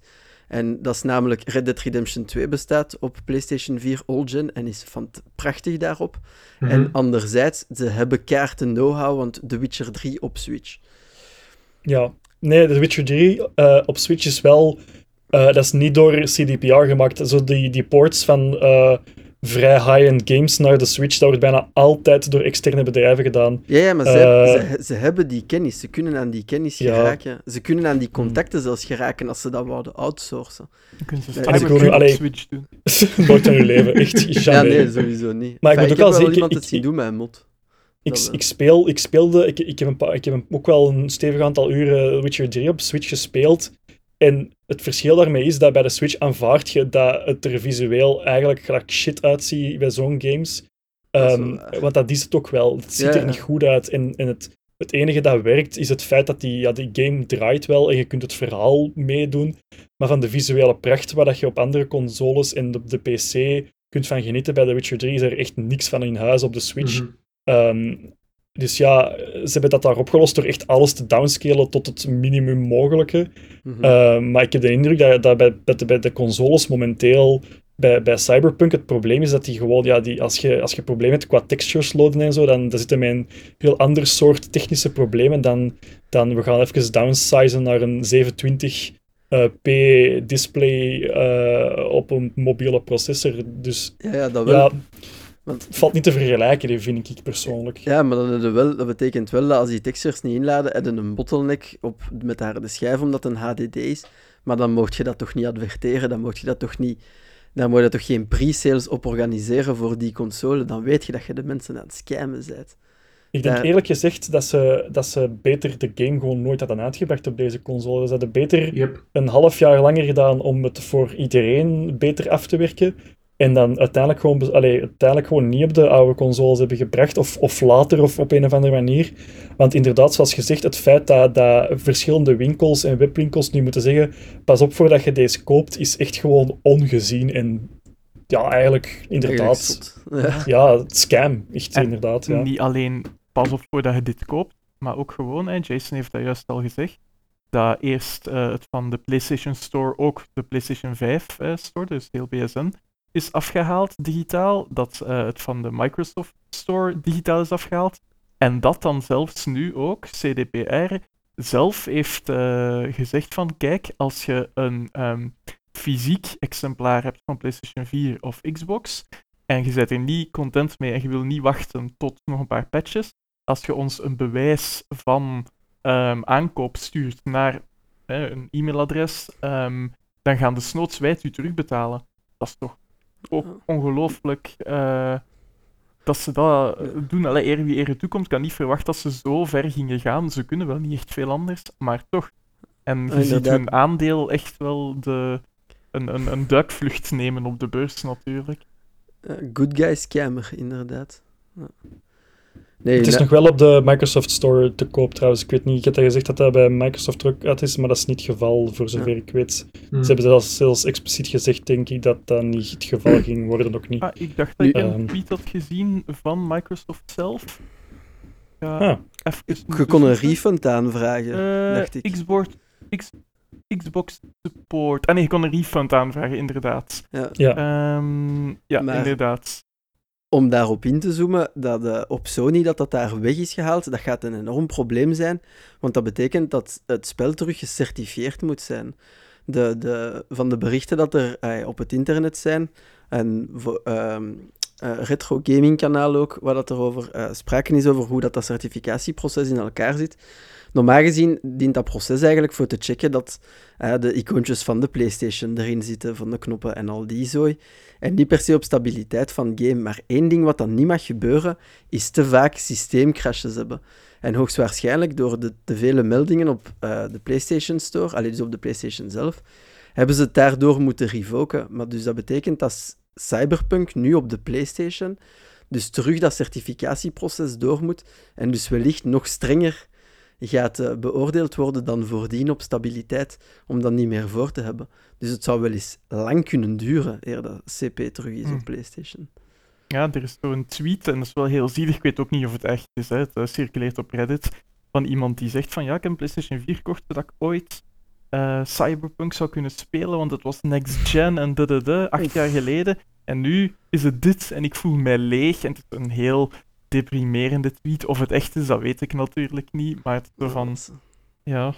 En dat is namelijk Red Dead Redemption 2 bestaat op PlayStation 4 Old Gen en is van prachtig daarop. Mhm. En anderzijds, ze hebben kaarten know-how, want The Witcher 3 op Switch. ja. Nee, The Witcher 3 eh, op Switch is wel, eh, dat is niet door CDPR gemaakt. Zo die, die ports van eh, vrij high-end games naar de Switch, dat wordt bijna altijd door externe bedrijven gedaan. Ja, ja maar ze, hebben- ze, ze hebben die kennis. Ze kunnen aan die kennis Ja. geraken. Ze kunnen aan die contacten zelfs geraken als ze dat wouden outsourcen. Dan kunnen ze Ja, Cyberpunk op Switch doen. Nooit van je leven, echt Ja, jamais. nee, sowieso niet. Maar ik moet ook heb wel wel zeker- iemand ik- het zien doen met een mod. Ik, ik, speel, ik speelde, ik, ik, heb een paar, ik heb een- ook wel een stevig aantal uren Witcher 3 op Switch gespeeld. En het verschil daarmee is dat bij de Switch aanvaard je dat het er visueel eigenlijk gelijk shit uitziet bij zo'n games. Dat Ehm, wel want dat is het ook wel. Het ziet Ja, er ja. niet goed uit. En, en het, het enige dat werkt is het feit dat die, ja, die game draait wel en je kunt het verhaal meedoen. Maar van de visuele pracht waar dat je op andere consoles en op de PC kunt van genieten bij The Witcher 3 is er echt niks van in huis op de Switch. Mhm. Ehm, dus ja, ze hebben dat daar opgelost door echt alles te downscalen tot het minimum mogelijke. Mhm. Ehm, maar ik heb de indruk dat, dat bij, bij, de, bij de consoles momenteel, bij, bij Cyberpunk, het probleem is dat die gewoon, ja, die, als, je, als je problemen hebt qua textures loaden en zo, dan, dan zitten een heel ander soort technische problemen dan, dan we gaan even downsizen naar een 720 eh, p display eh, op een mobiele processor. Dus ja, ja, dat wel. ja, Want- het valt niet te vergelijken, die vind ik persoonlijk. Ja, maar dan wel, dat betekent wel dat als die textures niet inladen, een bottleneck op, met de harde schijf, omdat het een HDD is. Maar dan mocht je dat toch niet adverteren, dan mocht je dat toch niet... Dan moet je toch geen pre-sales op organiseren voor die console. Dan weet je dat je de mensen aan het scammen bent. Ik denk eerlijk gezegd dat ze, dat ze beter de game gewoon nooit hadden uitgebracht op deze console. Ze hadden beter Yep. een half jaar langer gedaan om het voor iedereen beter af te werken. En dan uiteindelijk gewoon, allee, uiteindelijk gewoon niet op de oude consoles hebben gebracht. Of, of later of op een of andere manier. Want inderdaad, zoals gezegd, het feit dat, dat verschillende winkels en webwinkels nu moeten zeggen: pas op voordat je deze koopt, is echt gewoon ongezien. En ja, eigenlijk inderdaad. Ja. Scam. Echt En inderdaad. Ja. Niet alleen pas op voordat je dit koopt, maar ook gewoon, hè, Jason heeft dat juist al gezegd, dat eerst eh, het van de PlayStation Store ook de PlayStation 5 eh, Store, dus heel BSN, is afgehaald digitaal. Dat eh, het van de Microsoft Store digitaal is afgehaald. En dat dan zelfs nu ook CDPR zelf heeft eh, gezegd van kijk, als je een ehm, fysiek exemplaar hebt van PlayStation 4 of Xbox, en je bent er niet content mee en je wil niet wachten tot nog een paar patches, als je ons een bewijs van ehm, aankoop stuurt naar hè, een e-mailadres, ehm, dan gaan de snoots wij het u terugbetalen. Dat is toch ook ongelooflijk eh, dat ze dat doen. Allee, eer wie eer toekomt, kan niet verwachten dat ze zo ver gingen gaan. Ze kunnen wel niet echt veel anders, maar toch. En je ziet hun aandeel echt wel de, een, een, een duikvlucht nemen op de beurs natuurlijk. Eh, good guy scammer, inderdaad. Ja. Nee, Het is nog wel op de Microsoft Store te koop trouwens. Ik weet niet, ik heb al gezegd dat dat bij Microsoft ook uit is, maar dat is niet het geval, voor zover ik weet. Hm. Ze hebben zelfs, zelfs expliciet gezegd, denk ik, dat dat niet het geval ging worden, ook niet. Ah, ik dacht dat ik Nu, een ehm, tweet had gezien van Microsoft zelf. Ja, Ah, even je kon een refund aanvragen, Eh, dacht ik. Xbox, X, Xbox Support. Ah nee, je kon een refund aanvragen, inderdaad. Ja. ja. Ehm, ja, Maar- inderdaad. Om daarop in te zoomen, dat eh, op Sony dat dat daar weg is gehaald, dat gaat een enorm probleem zijn. Want dat betekent dat het spel terug gecertificeerd moet zijn. De, de, van de berichten dat er eh, op het internet zijn, en ehm, eh, Retro Gaming kanaal ook, waar dat er over sprake is over hoe dat, dat certificatieproces in elkaar zit. Normaal gezien dient dat proces eigenlijk voor te checken dat de icoontjes van de PlayStation erin zitten, van de knoppen en al die zooi. En niet per se op stabiliteit van game. Maar één ding wat dan niet mag gebeuren, is te vaak systeemcrashes hebben. En hoogstwaarschijnlijk door de te vele meldingen op eh, de PlayStation Store, alleen dus op de PlayStation zelf, hebben ze het daardoor moeten revoken. Maar dus dat betekent dat Cyberpunk nu op de PlayStation dus terug dat certificatieproces door moet en dus wellicht nog strenger gaat eh, beoordeeld worden dan voordien op stabiliteit, om dat niet meer voor te hebben. Dus het zou wel eens lang kunnen duren eer dat CP terug is op PlayStation. Ja, er is zo'n tweet, en dat is wel heel zielig, ik weet ook niet of het echt is, hè. het eh, circuleert op Reddit, van iemand die zegt van ja, ik heb een PlayStation 4 gekocht zodat ik ooit eh, Cyberpunk zou kunnen spelen, want het was next gen en de acht jaar geleden. En nu is het dit en ik voel mij leeg. En het is een heel deprimerende tweet. Of het echt is, dat weet ik natuurlijk niet. Maar het is van, ja,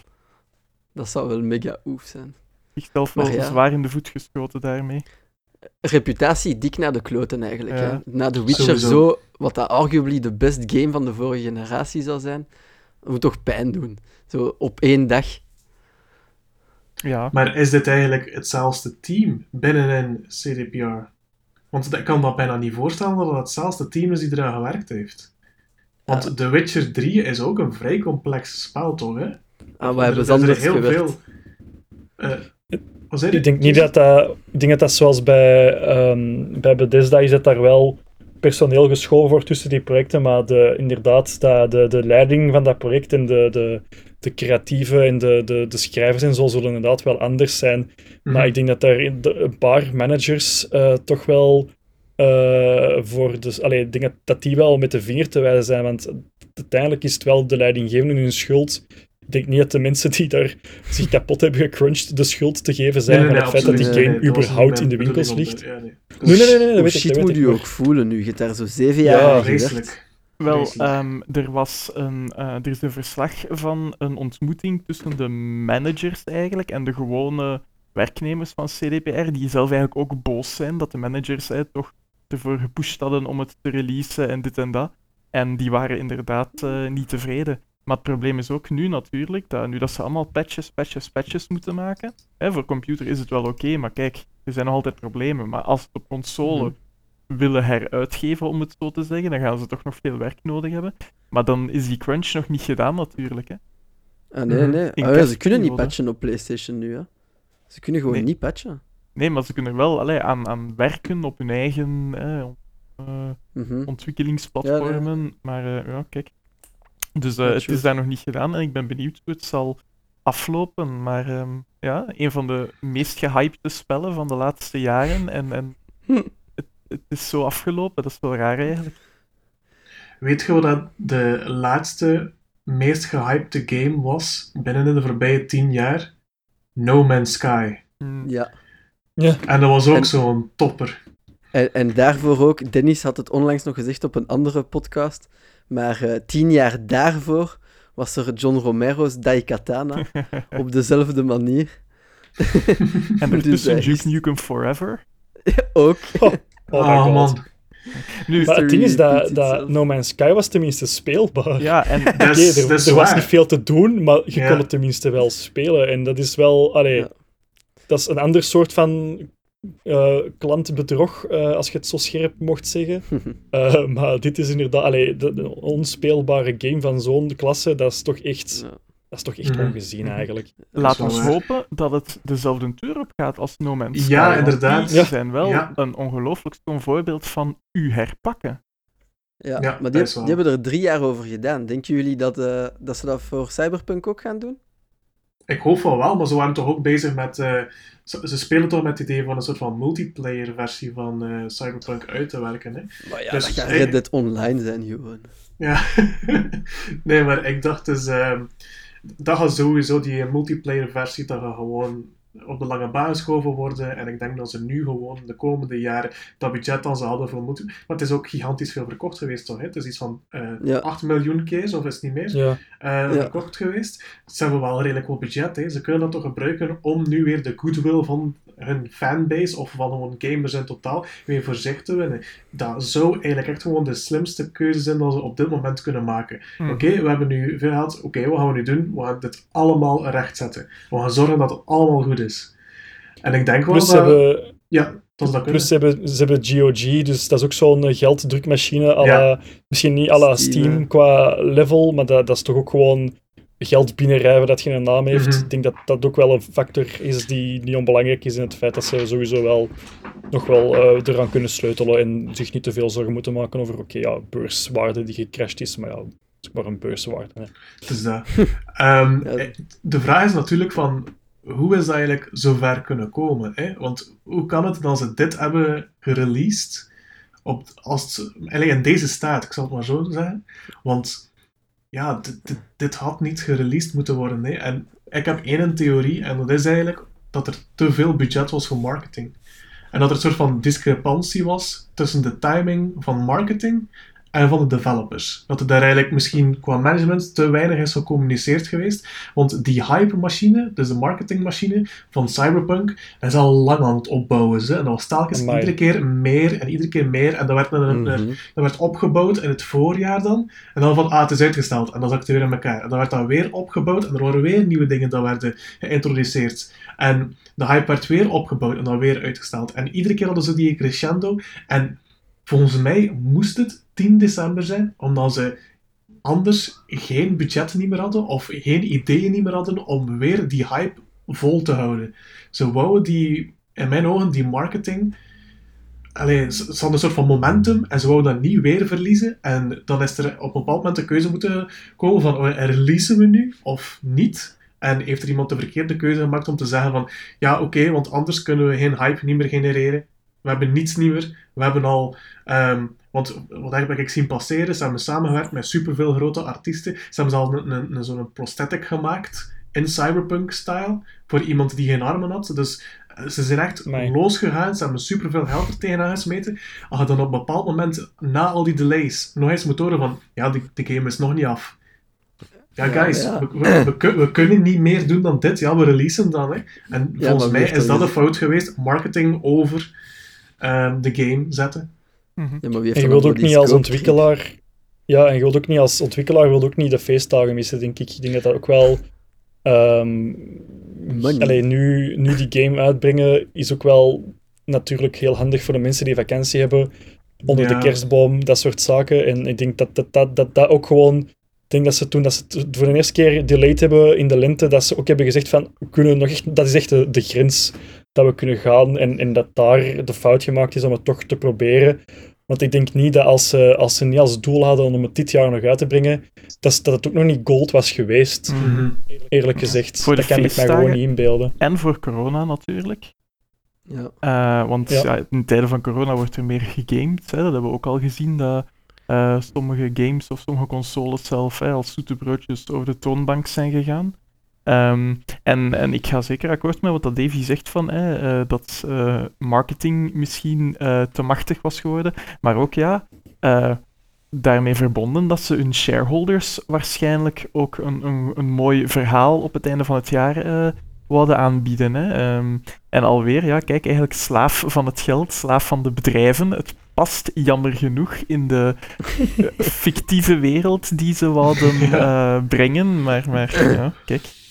dat zou wel mega oef zijn. zichzelf wel ja. zwaar in de voet geschoten daarmee. Reputatie dik naar de kloten eigenlijk. Ja. Hè? Na The Witcher Sowieso. zo, wat dat arguably de best game van de vorige generatie zou zijn, dat moet toch pijn doen. Zo op één dag. Ja, Maar is dit eigenlijk hetzelfde team binnenin CDPR? Want ik kan dat bijna niet voorstellen dat het hetzelfde team is die eraan gewerkt heeft. Want Ja. The Witcher 3 is ook een vrij complex spel, toch? Hè? Ah, we Er- hebben er anders heel gewerkt. veel. Eh, je? Ik denk niet dat dat... Ik denk dat dat zoals bij, ehm, bij Bethesda is dat daar wel personeel geschoven wordt tussen die projecten, maar de, inderdaad, dat, de, de leiding van dat project en de, de, de creatieve en de, de, de schrijvers en zo zullen inderdaad wel anders zijn. Mhm. Maar ik denk dat de- een paar managers eh, toch wel eh, voor... Dus, allee, ik denk dat, dat die wel met de vinger te wijzen zijn, want uiteindelijk is het wel de leidinggevende hun schuld. Ik denk niet dat de mensen die daar zich kapot hebben gecrunched de schuld te geven zijn Nee, nee, van nee, het feit dat die game überhaupt in de winkels ligt. ja, nee. Nee, nee, nee, nee, dat weet ik, shit dat moet weet u ik, ook voelen nu? Je hebt daar zo zeven Ja, jaar aan gewerkt. Vreselijk. Wel, ehm, er was een, eh, er is een verslag van een ontmoeting tussen de managers eigenlijk en de gewone werknemers van CDPR, die zelf eigenlijk ook boos zijn dat de managers hè, toch ervoor gepusht hadden om het te releasen en dit en dat. En die waren inderdaad eh, niet tevreden. Maar het probleem is ook nu natuurlijk, dat nu dat ze allemaal patches, patches, patches moeten maken. Hè, voor computer is het wel oké, maar kijk, er zijn nog altijd problemen. Maar als het op console Mhm. Willen heruitgeven, om het zo te zeggen, dan gaan ze toch nog veel werk nodig hebben. Maar dan is die crunch nog niet gedaan natuurlijk. Hè. Ah, nee, Mhm. nee. Ah, ja, ze kunnen niet patchen op PlayStation nu. Hè. Ze kunnen gewoon Nee. niet patchen. nee, maar ze kunnen wel allee, aan, aan werken op hun eigen eh, eh, Mhm. ontwikkelingsplatformen. Maar eh, ja, kijk. Dus eh, Ja, het is daar nog niet gedaan en ik ben benieuwd hoe het zal aflopen. Maar ehm, ja, een van de meest gehypte spellen van de laatste jaren. En, en. het, is zo afgelopen, dat is wel raar eigenlijk. Weet je wat dat de laatste, meest gehypte game was binnen de voorbije tien jaar? No Man's Sky. Hm, Ja. En dat was ook En- zo'n topper. En, en daarvoor ook, Dennis had het onlangs nog gezegd op een andere podcast, maar eh, tien jaar daarvoor was er John Romero's Daikatana op dezelfde manier. En ertussen Dus, eh, Duke Nukem Forever. Ook. Oh, Oh, god. man. Nu, Maar het ding is dat, dat itself. No Man's Sky was tenminste speelbaar. ja, en is, er, er was niet veel te doen, maar je Ja. kon het tenminste wel spelen. En dat is wel... Allee, Ja. Dat is een ander soort van eh, klantbedrog, eh, als je het zo scherp mocht zeggen. Eh, maar dit is inderdaad... Allee, de, de onspeelbare game van zo'n klasse, dat is toch echt, Ja. Dat is toch echt Mhm. ongezien eigenlijk. laat ons waar. hopen dat het dezelfde deur op gaat als No Man's Sky. Ja, inderdaad. Die Ja. zijn wel Ja. een ongelooflijk schoon voorbeeld van u herpakken. Ja, Ja, maar die, die hebben er drie jaar over gedaan. Denken jullie dat, eh, dat ze dat voor Cyberpunk ook gaan doen? Ik hoop van wel, maar ze waren toch ook bezig met... eh, ze, ze spelen toch met het idee van een soort van multiplayer versie van eh, Cyberpunk uit te werken. Hè? Maar ja, Dus dat gaat ik- Red Dead Online zijn, gewoon. Ja, nee, maar ik dacht dus, ehm, dat gaat sowieso die multiplayer versie, dat gaat gewoon op de lange baan geschoven worden. En ik denk dat ze nu gewoon de komende jaren dat budget dan ze hadden voor multi... Maar het is ook gigantisch veel verkocht geweest, toch? Hè? Het is iets van eh Ja. 8 miljoen keer, of is het niet meer, Ja. eh, verkocht geweest. Ze hebben wel redelijk wat budget, hè. Ze kunnen dat toch gebruiken om nu weer de goodwill van hun fanbase, of van gewoon gamers in totaal, weer voor zich te winnen. Dat zou eigenlijk echt gewoon de slimste keuze zijn dat ze op dit moment kunnen maken. Hm. Oké, we hebben nu veel geld. Oké, wat gaan we nu doen? We gaan dit allemaal rechtzetten. We gaan zorgen dat het allemaal goed is. En ik denk wel Plus, ze dat... hebben, Ja, plus ze, hebben, ze hebben GOG, dus dat is ook zo'n eh, gelddrukmachine. à Ja. la- Misschien niet à la Steam, Steam qua level, maar dat, dat is toch ook gewoon geld binnenrijven dat geen naam heeft. Mhm. Ik denk dat dat ook wel een factor is die niet onbelangrijk is in het feit dat ze sowieso wel nog wel eh, eraan kunnen sleutelen en zich niet te veel zorgen moeten maken over, oké, ja, beurswaarde die gecrashed is, maar ja, het is maar een beurswaarde. Hè. Dus dat. Ehm, Ja. eh, De vraag is natuurlijk van... Hoe is dat eigenlijk zo ver kunnen komen? Hè? Want hoe kan het dat ze dit hebben gereleased op, als het, eigenlijk in deze staat, ik zal het maar zo zeggen. Want ja, dit, had niet gereleased moeten worden. Hè? En ik heb één theorie, en dat is eigenlijk dat er te veel budget was voor marketing. En dat er een soort van discrepantie was tussen de timing van marketing en van de developers. Dat er daar eigenlijk misschien qua management te weinig is gecommuniceerd geweest. Want die hype-machine, dus de marketingmachine van Cyberpunk, dat is al lang aan het opbouwen. Ze. En dat was telkens Amai. iedere keer meer en iedere keer meer. En dat werd, een, een- Mhm. dat werd opgebouwd in het voorjaar dan. En dan van, ah, het is uitgesteld. En dan zat het weer in elkaar. En dan werd dat weer opgebouwd. En er waren weer nieuwe dingen dat werden geïntroduceerd. En de hype werd weer opgebouwd en dan weer uitgesteld. En iedere keer hadden ze die crescendo. En volgens mij moest het 10 december zijn, omdat ze anders geen budget niet meer hadden of geen ideeën niet meer hadden om weer die hype vol te houden. Ze wouden die, in mijn ogen, die marketing. Allee, ze, ze hadden een soort van momentum en ze wouden dat niet weer verliezen. En dan is er op een bepaald moment de keuze moeten komen van, oh, releasen we nu of niet? En heeft er iemand de verkeerde keuze gemaakt om te zeggen van, ja oké, want anders kunnen we geen hype niet meer genereren. We hebben niets nieuwer. We hebben al... ehm, want wat heb ik zien passeren? Ze hebben samengewerkt met superveel grote artiesten. Ze hebben zelfs een, een, een, zo'n prosthetic gemaakt in cyberpunk-style voor iemand die geen armen had. Dus eh, ze zijn echt losgegaan. Ze hebben superveel geld er tegenaan gesmeten. Als je dan op een bepaald moment, na al die delays, nog eens moet horen van ja, die, de game is nog niet af. Ja, guys, ja. We, we, we kun- we kunnen niet meer doen dan dit. Ja, we releasen dan. Hè. En Ja, volgens mij is dat dat een fout geweest. Marketing over ehm, de game zetten. Mhm. Ja, maar wie heeft En je wilt ook niet als ontwikkelaar... Ja, en je wilt ook niet als ontwikkelaar wilt ook niet de feestdagen missen, denk ik. Ik denk dat dat ook wel... ehm allee, nu, nu die game uitbrengen is ook wel natuurlijk heel handig voor de mensen die vakantie hebben. Onder Ja. de kerstboom, dat soort zaken. En ik denk dat dat, dat, dat, dat ook gewoon... Ik denk dat ze toen dat ze het voor de eerste keer delayed hebben in de lente, dat ze ook hebben gezegd van, we kunnen nog echt, dat is echt de, de grens dat we kunnen gaan en, en dat daar de fout gemaakt is om het toch te proberen. Want ik denk niet dat als ze, als ze niet als doel hadden om het dit jaar nog uit te brengen, dat, dat het ook nog niet gold was geweest, Mhm. eerlijk gezegd. Voor dat kan ik mij gewoon niet inbeelden. En voor corona natuurlijk. Ja. Eh, want Ja. ja. in tijden van corona wordt er meer gegamed. Hè. Dat hebben we ook al gezien, dat eh, sommige games of sommige consoles zelf hè, als zoete broodjes over de toonbank zijn gegaan. Ehm, en, en ik ga zeker akkoord met wat dat Davy zegt van hè, eh, dat eh, marketing misschien eh, te machtig was geworden. Maar ook ja, daarmee verbonden dat ze hun shareholders waarschijnlijk ook een, een, een mooi verhaal op het einde van het jaar wouden aanbieden. Hè. Ehm, en alweer, ja, kijk, eigenlijk slaaf van het geld, slaaf van de bedrijven. Het past jammer genoeg in de fictieve wereld die ze wouden eh, brengen. Maar, maar ja, kijk.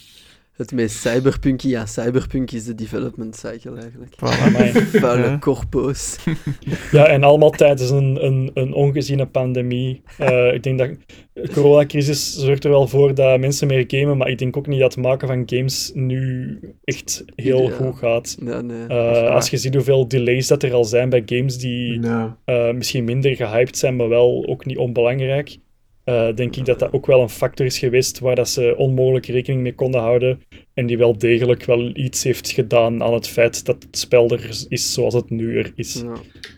Het meest cyberpunky aan cyberpunk is de development cycle eigenlijk. Voilà. Vuile Ja. corpo's. Ja, en allemaal tijdens een, een, een ongeziene pandemie. Eh, ik denk dat de coronacrisis zorgt er wel voor dat mensen meer gamen, maar ik denk ook niet dat het maken van games nu echt heel Ja. goed gaat. Ja, nee. Eh, als je ziet hoeveel delays dat er al zijn bij games die Ja. eh, misschien minder gehyped zijn, maar wel ook niet onbelangrijk, eh, denk ik dat dat ook wel een factor is geweest waar dat ze onmogelijk rekening mee konden houden en die wel degelijk wel iets heeft gedaan aan het feit dat het spel er is zoals het nu er is. Ja.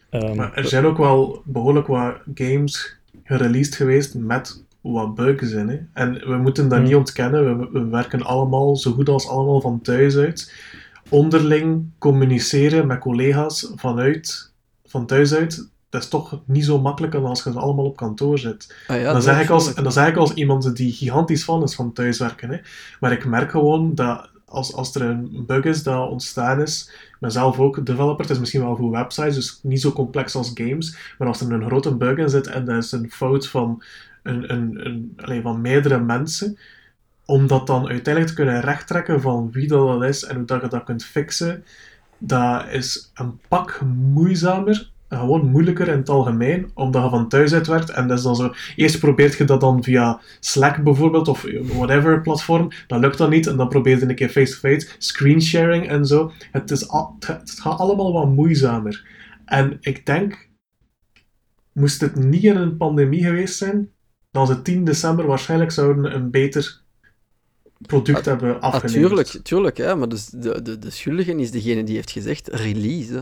Ehm, Maar er zijn ook wel behoorlijk wat games gereleased geweest met wat bugs in. Hè? En we moeten dat Hmm. niet ontkennen. We, we werken allemaal, zo goed als allemaal, van thuis uit. Onderling communiceren met collega's vanuit, van thuis uit, dat is toch niet zo makkelijk als als je allemaal op kantoor zit. Ah, ja, dan zeg ik als, en dan zeg ik als iemand die gigantisch fan is van thuiswerken. Hè. Maar ik merk gewoon dat als, als er een bug is dat ontstaan is, ik ben zelf ook developer, het is misschien wel voor websites, dus niet zo complex als games, maar als er een grote bug in zit en dat is een fout van, een, een, een, van meerdere mensen, om dat dan uiteindelijk te kunnen rechttrekken van wie dat, dat is en hoe dat je dat kunt fixen, dat is een pak moeizamer gewoon moeilijker in het algemeen, omdat je van thuis uit werkt. En dat is dan zo, eerst probeert je dat dan via Slack bijvoorbeeld, of whatever platform, dan lukt dat niet, en dan probeer je een keer face-to-face, screensharing en zo. Het, is al, het gaat allemaal wat moeizamer. En ik denk, moest het niet in een pandemie geweest zijn, dan ze 10 december waarschijnlijk zouden een beter product hebben Ah, afgeleverd. tuurlijk, tuurlijk, hè, maar dus de, de, de schuldige is degene die heeft gezegd release. Hè.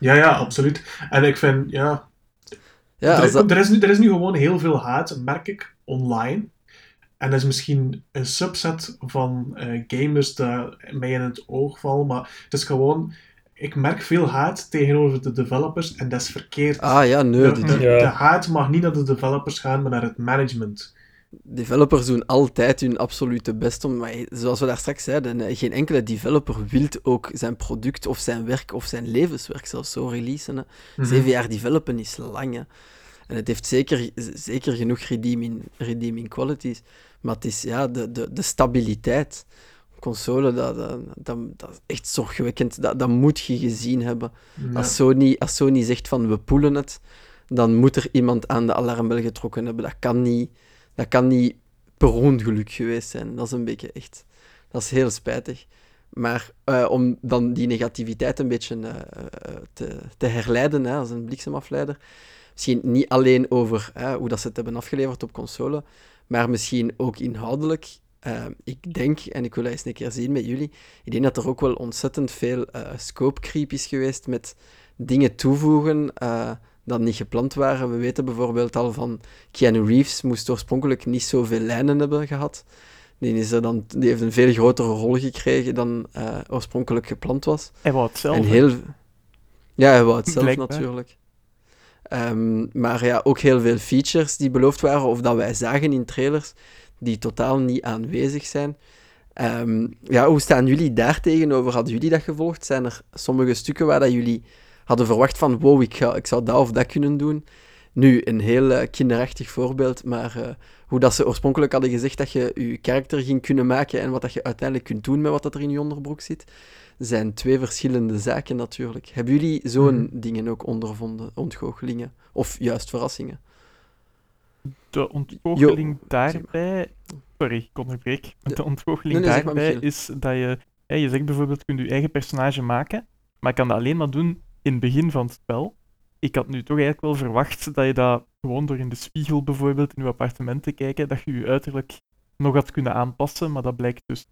Ja, ja, absoluut. En ik vind, ja, Ja, er, dat, er, is nu, er is nu gewoon heel veel haat, merk ik, online. En dat is misschien een subset van eh, gamers dat mij in het oog vallen, maar het is gewoon... Ik merk veel haat tegenover de developers en dat is verkeerd. ah ja, nee, de, die, de, Ja. de haat mag niet naar de developers gaan, maar naar het management. Developers doen altijd hun absolute best om, maar zoals we daar straks zeiden, eh, geen enkele developer wil ook zijn product of zijn werk of zijn levenswerk zelfs zo releasen. Hè. Mhm. Zeven jaar developen is lang. Hè. En het heeft zeker, zeker genoeg redeeming, redeeming qualities. Maar het is ja, de, de, de stabiliteit. Console, dat, dat, dat, dat is echt zorgwekkend. Dat, dat moet je gezien hebben. Ja. Als, Sony, als Sony zegt van we poelen het, dan moet er iemand aan de alarmbel getrokken hebben. Dat kan niet, dat kan niet per ongeluk geweest zijn. Dat is een beetje echt. Dat is heel spijtig. Maar eh, om dan die negativiteit een beetje eh, te, te herleiden hè, als een bliksemafleider. Misschien niet alleen over hè, hoe dat ze het hebben afgeleverd op console, maar misschien ook inhoudelijk. Eh, ik denk, en ik wil dat eens een keer zien met jullie, ik denk dat er ook wel ontzettend veel scope creep is geweest met dingen toevoegen dat niet gepland waren. We weten bijvoorbeeld al van Keanu Reeves moest oorspronkelijk niet zoveel lijnen hebben gehad. Die, is er dan, die heeft een veel grotere rol gekregen dan eh, oorspronkelijk gepland was. Hij wou het zelf. En heel... Ja, hij wou het zelf Blijkbaar. natuurlijk. Ehm, maar ja, ook heel veel features die beloofd waren, of dat wij zagen in trailers, die totaal niet aanwezig zijn. Ehm, ja, hoe staan jullie daar tegenover? Hadden jullie dat gevolgd? Zijn er sommige stukken waar dat jullie hadden verwacht van wow, ik, ga, ik zou dat of dat kunnen doen? Nu, een heel eh, kinderachtig voorbeeld, maar eh, hoe dat ze oorspronkelijk hadden gezegd dat je je karakter ging kunnen maken en wat dat je uiteindelijk kunt doen met wat dat er in je onderbroek zit, zijn twee verschillende zaken natuurlijk. Hebben jullie zo'n Mhm. dingen ook ondervonden, ontgoochelingen? Of juist verrassingen? De ontgoocheling Jo, daarbij... Sorry, ik onderbreek. De ontgoocheling Nee, nee, daarbij is dat je... je zegt bijvoorbeeld, je kunt je eigen personage maken. Maar ik kan dat alleen maar doen in het begin van het spel. Ik had nu toch eigenlijk wel verwacht dat je dat gewoon door in de spiegel bijvoorbeeld in je appartement te kijken, dat je je uiterlijk nog had kunnen aanpassen, maar dat blijkt dus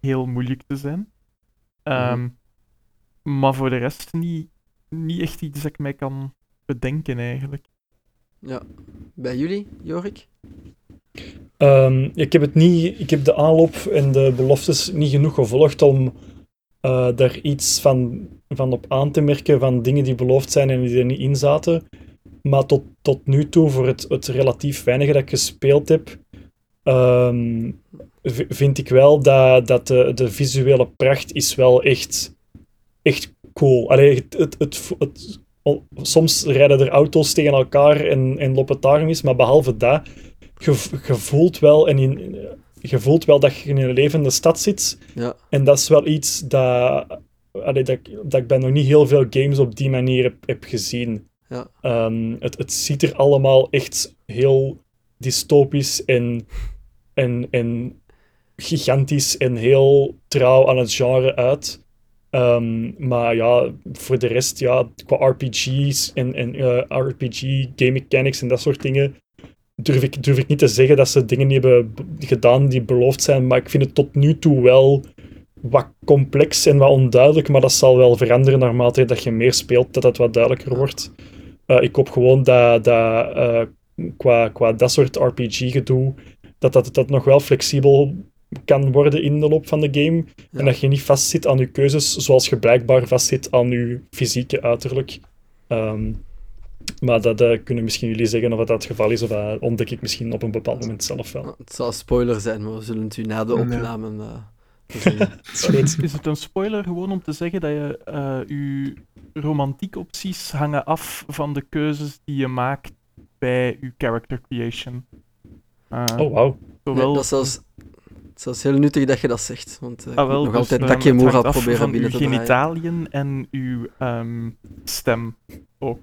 heel moeilijk te zijn. Ehm, Maar voor de rest niet, niet echt iets dat ik mij kan bedenken eigenlijk. Ja. Bij jullie, Jorik? Ehm, ik, heb het niet, ik heb de aanloop en de beloftes niet genoeg gevolgd om eh, daar iets van, van op aan te merken van dingen die beloofd zijn en die er niet in zaten. Maar tot, tot nu toe, voor het, het relatief weinige dat ik gespeeld heb, ehm, vind ik wel dat, dat de, de visuele pracht is wel echt, echt cool. Allee, het, het, het, soms rijden er auto's tegen elkaar en, en loopt het daar mis, maar behalve dat, je, je voelt wel en in, je voelt wel dat je in een levende stad zit. Ja. En dat is wel iets dat, allee, dat, ik- dat ik bij nog niet heel veel games op die manier heb, heb gezien. Ja. Ehm, het, het ziet er allemaal echt heel dystopisch en, en, en gigantisch en heel trouw aan het genre uit. Ehm, maar ja, voor de rest, ja, qua RPG's en, en eh, RPG, game mechanics en dat soort dingen, durf ik, durf ik niet te zeggen dat ze dingen hebben gedaan die beloofd zijn. Maar ik vind het tot nu toe wel wat complex en wat onduidelijk. Maar dat zal wel veranderen naarmate dat je meer speelt, dat het wat duidelijker wordt. Eh, ik hoop gewoon dat, dat eh, qua, qua dat soort RPG-gedoe, dat, dat dat nog wel flexibel kan worden in de loop van de game. Ja. En dat je niet vastzit aan je keuzes, zoals je blijkbaar vastzit aan je fysieke uiterlijk. Ehm, maar dat eh, kunnen misschien jullie zeggen of dat het geval is, of dat ontdek ik misschien op een bepaald moment zelf wel. Het zal spoiler zijn, maar we zullen het u na de opname zeggen. Is het een spoiler gewoon om te zeggen dat je eh je romantiek opties hangen af van de keuzes die je maakt bij je character creation? Eh, Oh, wauw. Nee, zowel dat is zelfs, het is zelfs heel nuttig dat je dat zegt, want eh, ik Ah, moet wel, nog dus, altijd ehm, Takemura proberen van binnen uw te draaien. genitaliën en uw ehm, stem ook.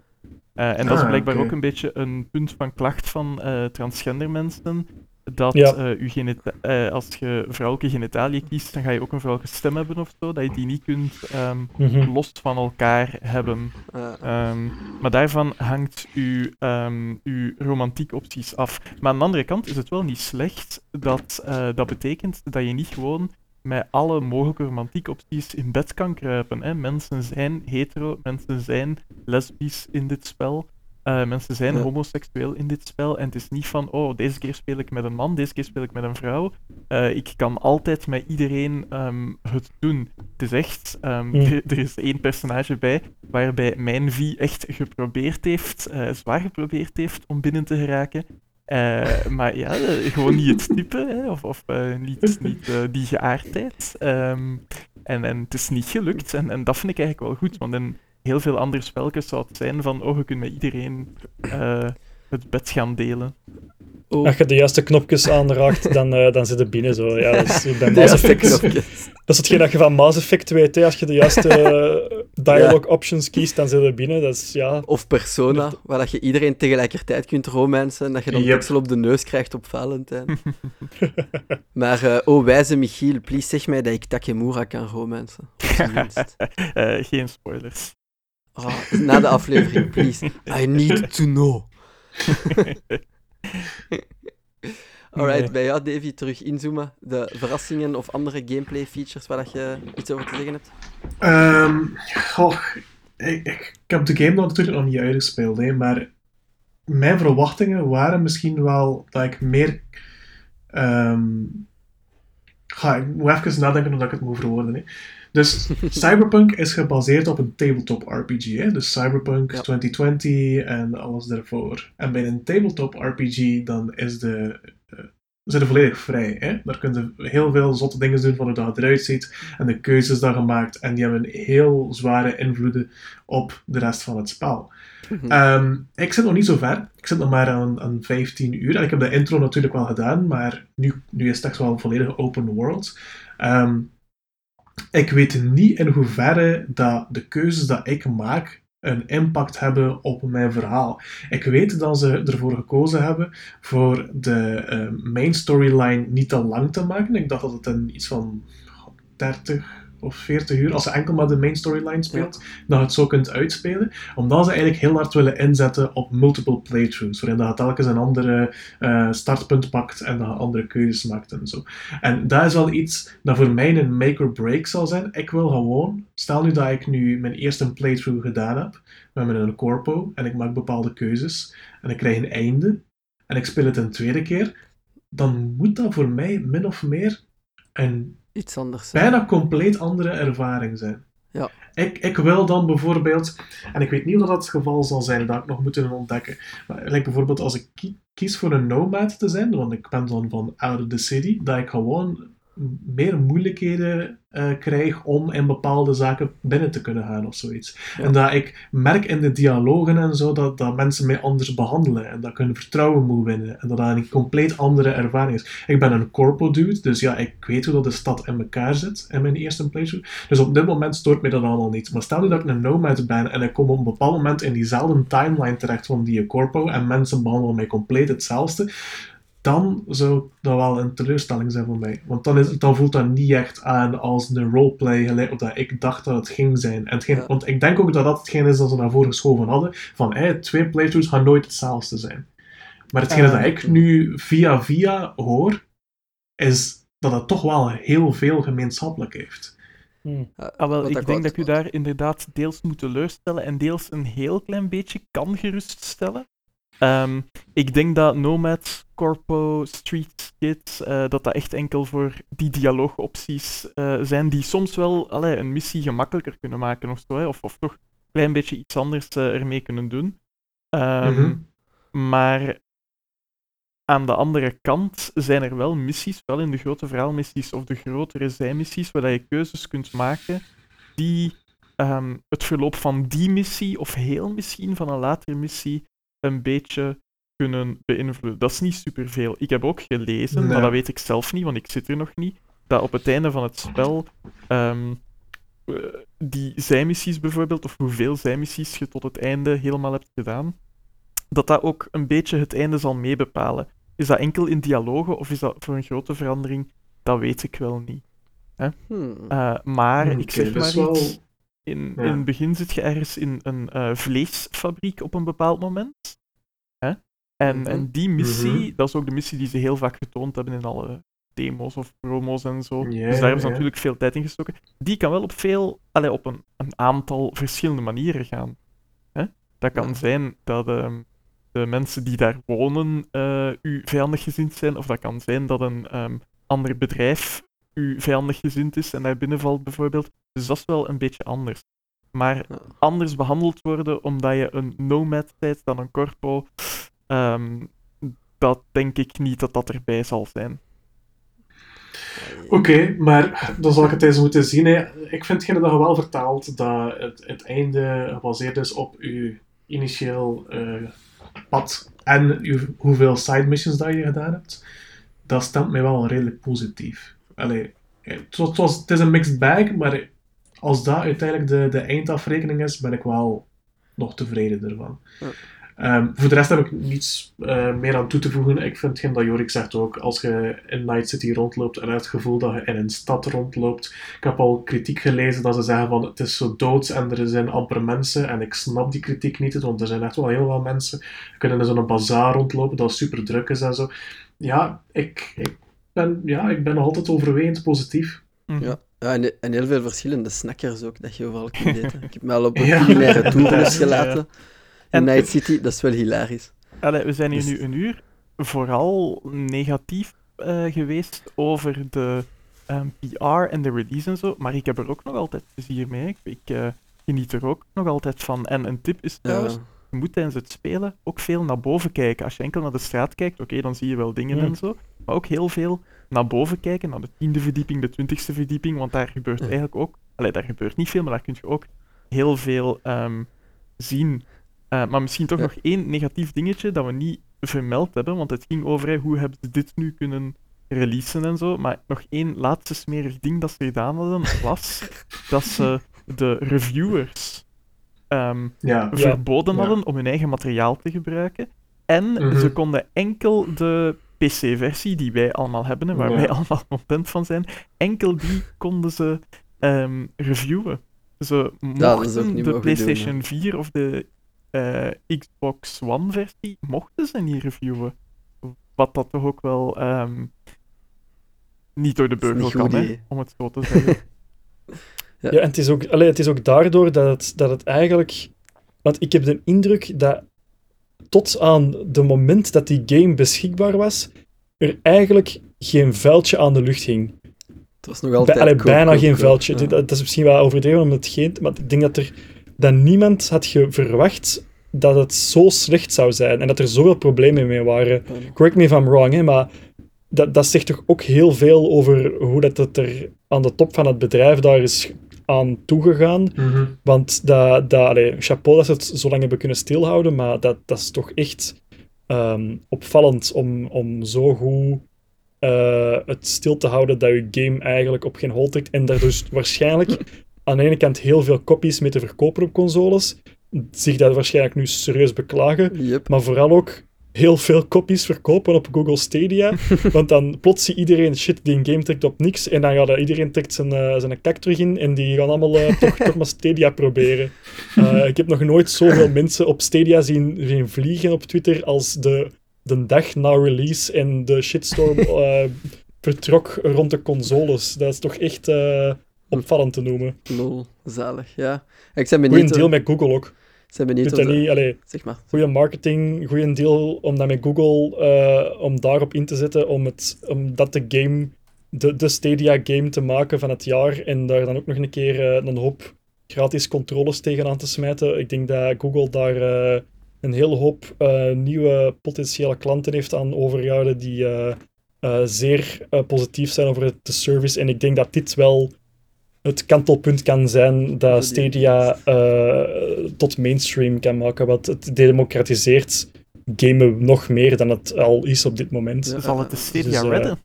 Eh, en dat is Ah, blijkbaar ook een beetje een punt van klacht van eh, transgender mensen. Dat Ja. eh, uw genita- eh, als je vrouwelijke genitaliën kiest, dan ga je ook een vrouwelijke stem hebben of zo. Dat je die niet kunt ehm, Mhm. los van elkaar hebben. Eh, Ehm, maar daarvan hangt uw, ehm, uw romantiek opties af. Maar aan de andere kant is het wel niet slecht dat eh, dat betekent dat je niet gewoon met alle mogelijke romantiek opties in bed kan kruipen. Hè. Mensen zijn hetero, mensen zijn lesbisch in dit spel. Eh, mensen zijn Ja. homoseksueel in dit spel. En het is niet van, oh, deze keer speel ik met een man, deze keer speel ik met een vrouw. Eh, ik kan altijd met iedereen ehm, het doen. Het is echt, ehm, Hm. er, is één personage bij waarbij mijn vie echt geprobeerd heeft, eh, zwaar geprobeerd heeft om binnen te geraken. Maar ja, gewoon niet het type, hè, of, of niet, niet die geaardheid. Ehm, en, en het is niet gelukt, en, en dat vind ik eigenlijk wel goed, want in heel veel andere spelletjes zou het zijn van, oh, je kunt met iedereen eh, het bed gaan delen. oh, Als je de juiste knopjes aanraakt, dan, eh, dan zit het binnen. Zo. Ja, dat, is, bij de Mass Effect, dat is hetgeen dat je van Mass Effect weet. Hè. Als je de juiste eh, dialogue options kiest, dan zit het binnen. Dat is, ja... Of Persona, waar dat je iedereen tegelijkertijd kunt romancen en dat je dan Yep. pixel op de neus krijgt op Valentijn. maar, oh wijze Michiel, please zeg mij dat ik Takemura kan romancen. Eh, geen spoilers. Oh, na de aflevering, please. I need to know. Alright, Nee. bij jou, Davy, terug inzoomen. De verrassingen of andere gameplay features waar dat je iets over te zeggen hebt. Ehm, goh, ik, ik, ik heb de game nog natuurlijk nog niet uitgespeeld, hè, maar mijn verwachtingen waren misschien wel dat ik meer. ehm, ga, ik moet even nadenken hoe ik het moet verwoorden. Hè. Dus Cyberpunk is gebaseerd op een tabletop RPG. Hè? Dus Cyberpunk Ja. 2020 en alles daarvoor. En bij een tabletop RPG dan is de, eh, zijn er volledig vrij. Hè? Daar kun je heel veel zotte dingen doen van hoe dat eruit ziet en de keuzes dat je maakt. En die hebben heel zware invloeden op de rest van het spel. Mhm. Ehm, ik zit nog niet zo ver. Ik zit nog maar aan, aan 15 uur. En ik heb de intro natuurlijk wel gedaan, maar nu, nu is het echt wel een volledige open world. Ehm, ik weet niet in hoeverre dat de keuzes dat ik maak een impact hebben op mijn verhaal. Ik weet dat ze ervoor gekozen hebben voor de eh, main storyline niet te lang te maken. Ik dacht dat het een iets van 30 of 40 uur, als je enkel maar de main storyline speelt, dat je het zo kunt uitspelen. Omdat ze eigenlijk heel hard willen inzetten op multiple playthroughs, waarin dat je telkens een andere eh, startpunt pakt en dat je andere keuzes maakt en zo. En dat is wel iets dat voor mij een make or break zal zijn. Ik wil gewoon, stel nu dat ik nu mijn eerste playthrough gedaan heb, met mijn corpo, en ik maak bepaalde keuzes, en ik krijg een einde, en ik speel het een tweede keer, dan moet dat voor mij min of meer een Iets anders. zijn. bijna compleet andere ervaring zijn. Ja. Ik, ik wil dan bijvoorbeeld, en ik weet niet of dat het geval zal zijn, dat ik nog moeten ontdekken, maar like bijvoorbeeld als ik ki- kies voor een nomad te zijn, want ik ben dan van out of the city, dat ik gewoon meer moeilijkheden eh, krijg om in bepaalde zaken binnen te kunnen gaan of zoiets. Ja. En dat ik merk in de dialogen en zo dat, dat mensen mij anders behandelen en dat ik hun vertrouwen moet winnen en dat dat een compleet andere ervaring is. Ik ben een corpo dude, dus ja, ik weet hoe dat de stad in elkaar zit in mijn eerste playthrough. Dus op dit moment stoort mij dat allemaal niet. Maar stel nu dat ik een nomad ben en ik kom op een bepaald moment in diezelfde timeline terecht van die corpo en mensen behandelen mij compleet hetzelfde, dan zou dat wel een teleurstelling zijn voor mij. Want dan, is, het- dan voelt dat niet echt aan als een roleplay gelijk op dat ik dacht dat het ging zijn. En hetgeen, Ja. Want ik denk ook dat dat hetgeen is dat ze naar voren geschoven hadden, van hey, twee playthroughs gaan nooit hetzelfde zijn. Maar hetgene Eh, dat ik nu via via hoor, is dat het toch wel heel veel gemeenschappelijk heeft. Hmm. Ah, wel, ik denk dat ik u daar inderdaad deels moet teleurstellen en deels een heel klein beetje kan geruststellen. Ehm, ik denk dat Nomad, Corpo, Street Kids, eh, dat dat echt enkel voor die dialoogopties eh, zijn die soms wel allee, een missie gemakkelijker kunnen maken of zo, hè, of, of toch een klein beetje iets anders eh, ermee kunnen doen. Ehm, Mhm. Maar aan de andere kant zijn er wel missies, wel in de grote verhaalmissies of de grotere zijmissies, waar je keuzes kunt maken die ehm, het verloop van die missie, of heel misschien van een latere missie, een beetje kunnen beïnvloeden. Dat is niet superveel. Ik heb ook gelezen, maar dat weet ik zelf niet, want ik zit er nog niet, dat op het einde van het spel ehm, eh, die zijmissies bijvoorbeeld, of hoeveel zijmissies je tot het einde helemaal hebt gedaan, dat dat ook een beetje het einde zal meebepalen. Is dat enkel in dialogen of is dat voor een grote verandering? Dat weet ik wel niet. Hmm. Eh, maar Oké, ik zeg maar wel- iets. In, ja. in het begin zit je ergens in een eh, vleesfabriek op een bepaald moment. Hè? En, Mhm. en die missie, Mhm. dat is ook de missie die ze heel vaak getoond hebben in alle demo's of promo's en zo. Dus daar hebben ze natuurlijk veel tijd in gestoken. Die kan wel op veel, allee, op een, een aantal verschillende manieren gaan. Hè? Dat kan Ja. zijn dat ehm, de mensen die daar wonen eh, u vijandig gezind zijn, of dat kan zijn dat een ehm, ander bedrijf u vijandig gezind is en daar binnenvalt bijvoorbeeld. Dus dat is wel een beetje anders. Maar anders behandeld worden omdat je een nomad bent dan een corpo, ehm, dat denk ik niet dat dat erbij zal zijn. Oké, maar dan zal ik het eens moeten zien. Hè. Ik vind hetgene dat je wel vertaalt, dat het, het einde gebaseerd is op je initieel eh, pad en hoeveel side missions dat je gedaan hebt. Dat stemt mij wel redelijk positief. Allee, het, was, het was- het is een mixed bag, maar als dat uiteindelijk de, de eindafrekening is, ben ik wel nog tevreden ervan. Ja. Ehm, voor de rest heb ik niets eh, meer aan toe te voegen. Ik vind hetgeen dat Jorik zegt ook. Als je in Night City rondloopt en het gevoel dat je in een stad rondloopt. Ik heb al kritiek gelezen dat ze zeggen van het is zo doods en er zijn amper mensen. En ik snap die kritiek niet, want er zijn echt wel heel veel mensen. Je kunt in zo'n bazaar rondlopen dat super druk is en zo. Ja, ik, ik, ben, ja, ik ben nog altijd overwegend positief. Mhm. Ja. Ja, en, en heel veel verschillende snackers ook, dat je overal kunt eten. Ik heb me al op een Ja. culinaire tour. In En- Night City, dat is wel hilarisch. Allee, we zijn hier Dus- nu een uur vooral negatief eh, geweest over de ehm, PR en de release en zo, maar ik heb er ook nog altijd plezier mee. Ik, ik eh, geniet er ook nog altijd van. En een tip is trouwens, Ja. Je moet tijdens het spelen ook veel naar boven kijken. Als je enkel naar de straat kijkt, oké, dan zie je wel dingen en zo, maar ook heel veel naar boven kijken, naar de tiende verdieping, de twintigste verdieping, want daar gebeurt Ja. eigenlijk ook... Allee, daar gebeurt niet veel, maar daar kun je ook heel veel ehm, zien. Eh, maar misschien toch Ja. nog één negatief dingetje dat we niet vermeld hebben, want het ging over hoe hebben ze dit nu kunnen releasen en zo. Maar nog één laatste smerig ding dat ze gedaan hadden, was dat ze de reviewers ehm, Ja, verboden Ja. hadden om hun eigen materiaal te gebruiken. En Mhm. ze konden enkel de PC-versie die wij allemaal hebben en waar Ja. wij allemaal content van zijn, enkel die konden ze ehm, reviewen. Ze mochten de PlayStation doen, 4 of de eh, Xbox One versie, mochten ze niet reviewen. Wat dat toch ook wel ehm, niet door de beugel kan, hè, om het zo te zeggen. Ja. Ja, en het is ook, allee, het is ook daardoor dat het, dat het eigenlijk... Want ik heb de indruk dat tot aan de moment dat die game beschikbaar was, er eigenlijk geen vuiltje aan de lucht hing. Het was nog altijd... Bij, allee, koop, bijna koop, geen koop. vuiltje. Ja. Dat, is misschien wel overdreven om het geen... Maar ik denk dat er... Dat niemand had verwacht dat het zo slecht zou zijn. En dat er zoveel problemen mee waren. Correct me if I'm wrong, hè, maar dat, dat zegt toch ook heel veel over hoe dat het er aan de top van het bedrijf daar is aan toegegaan. Mhm. Want dat, dat, allee, chapeau dat ze het zo lang hebben kunnen stilhouden, maar dat, dat is toch echt ehm, opvallend om, om zo goed eh, het stil te houden dat je game eigenlijk op geen hol trekt. En daar dus waarschijnlijk aan de ene kant heel veel copies mee te verkopen op consoles, zich dat waarschijnlijk nu serieus beklagen, Yep. maar vooral ook heel veel copies verkopen op Google Stadia. want dan plots ziet iedereen, shit, die game trekt op niks. En dan gaat iedereen trekt zijn, eh, zijn kak terug in en die gaan allemaal eh, toch, toch maar Stadia proberen. Eh, ik heb nog nooit zoveel mensen op Stadia zien, zien vliegen op Twitter als de, de dag na release en de shitstorm vertrok rond de consoles. Dat is toch echt opvallend te noemen. Lol, zalig, ja. Ik ben Goeie benieuwd... deal met Google ook. Ik ben benieuwd Doet dat of de- niet, allee, Zeg maar. goede marketing, goede deal om dat met Google, eh, om daarop in te zetten, om, het, om dat de game, de, de Stadia game te maken van het jaar en daar dan ook nog een keer eh, een hoop gratis controles tegenaan te smijten. Ik denk dat Google daar eh, een hele hoop nieuwe potentiële klanten heeft aan overgehouden die zeer positief zijn over de service. En ik denk dat dit wel het kantelpunt kan zijn dat Stadia eh, tot mainstream kan maken. Want het democratiseert gamen nog meer dan het al is op dit moment. Ja. Zal het de Stadia Dus, eh, redden?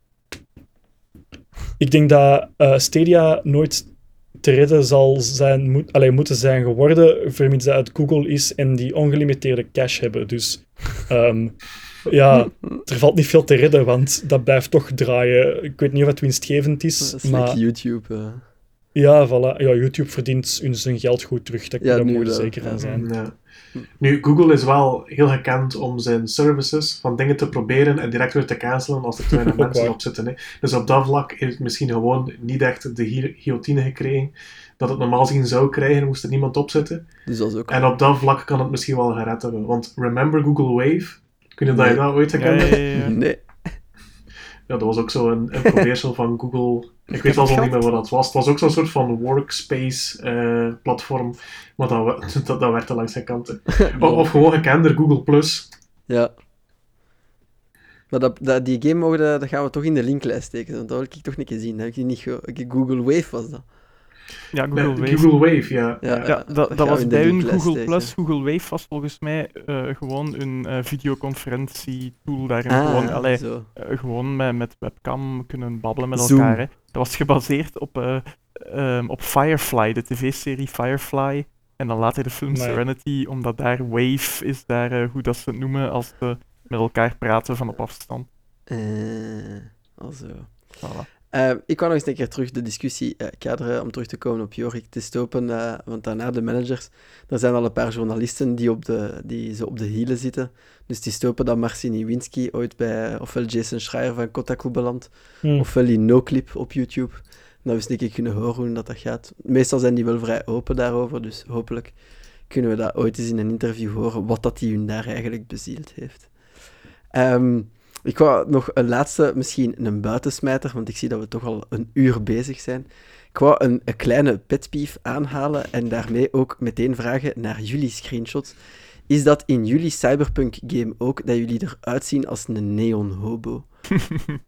Ik denk dat eh, Stadia nooit te redden zal zijn, moet, allee, moeten zijn geworden, vermits dat het Google is en die ongelimiteerde cash hebben. Dus ehm, ja, er valt niet veel te redden, want dat blijft toch draaien. Ik weet niet of het winstgevend is, Dat is maar like YouTube. Ja, voilà. ja, YouTube verdient hun zijn geld goed terug. Daar, Ja, daar wel, zeker van ja. zijn. Ja. Nu, Google is wel heel gekend om zijn services van dingen te proberen en direct weer te cancelen als er te weinig mensen waar. op zitten. Hè. Dus op dat vlak heeft het misschien gewoon niet echt de gui- guillotine gekregen dat het normaal gezien zou krijgen, moest er niemand op zitten. Dus dat is ook... En op dat vlak kan het misschien wel gered hebben. Want remember Google Wave? Niet of dat je dat ooit ja, ja. Nee. Ja, dat was ook zo een, een probeersel van Google. Ik weet al niet meer wat dat was. Het was ook zo'n soort van workspace eh, platform. Maar dat, dat, dat werd te langs zijn kanten. Of, of gewoon gekender Google Plus. Ja. Maar dat, dat, die game mogen, dat gaan we toch in de linklijst steken. Want dat wil ik toch niet zien. Dat heb ik niet ge... Google Wave was dat. Ja, Google Wave. Google Wave, ja. Ja, ja. Ja, dat dat, was bij hun Google steken. Plus. Google Wave was volgens mij eh, gewoon een eh videoconferentie-tool daarin. Ah, gewoon, allee, eh, gewoon met, met webcam kunnen babbelen met Zoom. elkaar. Hè. Dat was gebaseerd op, eh, ehm, op Firefly, de tv-serie Firefly. En dan later de film Serenity, omdat daar Wave is, daar, eh, hoe dat ze het noemen, als ze met elkaar praten van op afstand. Eh, also. Voilà. Eh, ik wou nog eens een keer terug de discussie eh, kaderen om terug te komen op Jorik te stopen, eh, want daarna de managers. Er zijn al een paar journalisten die, op de, die zo op de hielen zitten. Dus die stopen dat Marcin Iwinski ooit bij ofwel Jason Schreier van Kotaku belandt, Hm. ofwel in NoClip op YouTube. Dan wist ik kunnen horen hoe dat, dat gaat. Meestal zijn die wel vrij open daarover, dus hopelijk kunnen we dat ooit eens in een interview horen, wat dat die hun daar eigenlijk bezield heeft. Ehm, ik wou nog een laatste, misschien een buitensmijter, want ik zie dat we toch al een uur bezig zijn. Ik wou een, een kleine petpief aanhalen en daarmee ook meteen vragen naar jullie screenshots. Is dat in jullie Cyberpunk game ook dat jullie eruit zien als een neon hobo?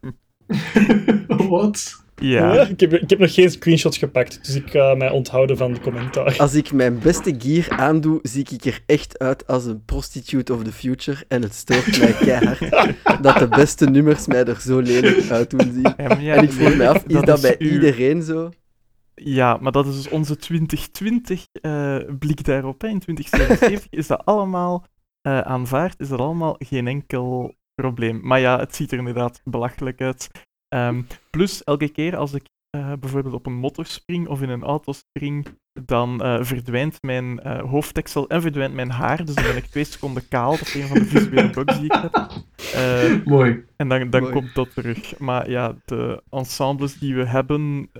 Wat? Ja. ik, heb, ik heb nog geen screenshots gepakt, dus ik ga mij onthouden van de commentaar. Als ik mijn beste gear aandoe, zie ik er echt uit als een prostitute of the future. En het stoort mij keihard dat de beste nummers mij er zo lelijk uit doen zien. Ja, maar ja, en ik vroeg me af, is dat, is bij uw- iedereen zo? Ja, maar dat is dus onze 2020 eh, blik daarop. Hè. In 2077 is dat allemaal eh, aanvaard, is dat allemaal geen enkel probleem. Maar ja, het ziet er inderdaad belachelijk uit. Ehm, plus, elke keer als ik eh, bijvoorbeeld op een motor spring of in een auto spring, dan eh, verdwijnt mijn eh, hoofddeksel en verdwijnt mijn haar. Dus dan ben ik twee seconden kaal. Dat is een van de visuele bugs die ik heb. Eh, Mooi. en dan, dan Mooi. komt dat terug. Maar ja, de ensembles die we hebben,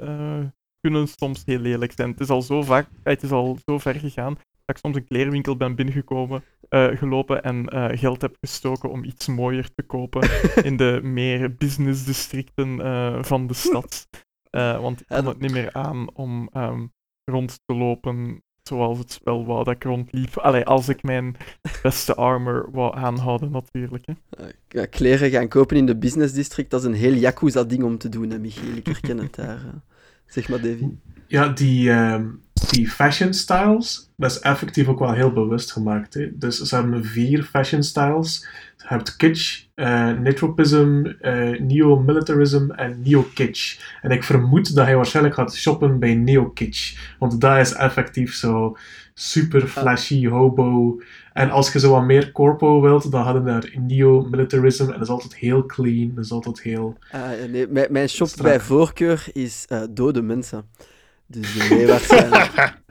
kunnen soms heel lelijk zijn. Het is al zo vaak, het is al zo ver gegaan dat ik soms een kleerwinkel ben binnengekomen, eh, gelopen en eh, geld heb gestoken om iets mooier te kopen in de meer business districten eh, van de stad. Eh, want ik kon het niet meer aan om ehm, rond te lopen zoals het spel wou dat ik rondliep. Allee, als ik mijn beste armor wou aanhouden, natuurlijk. Hè. Ja, kleren gaan kopen in de business district, dat is een heel Yakuza-ding om te doen, hè, Michiel. Ik herken het daar. Zeg maar, Davy. Ja, die, ehm, die fashion styles, dat is effectief ook wel heel bewust gemaakt. Hè? Dus ze hebben vier fashion styles. Je hebt kitsch, eh netropism, eh neo-militarism en neo-kitsch. En ik vermoed dat hij waarschijnlijk gaat shoppen bij neo-kitsch. Want dat is effectief zo super flashy, hobo. En als je zo wat meer corpo wilt, dan hadden we daar neo-militarism. En dat is altijd heel clean, dat is altijd heel... Ah, nee, mijn, shop bij voorkeur is eh, dode mensen. Dus nee, waarschijnlijk.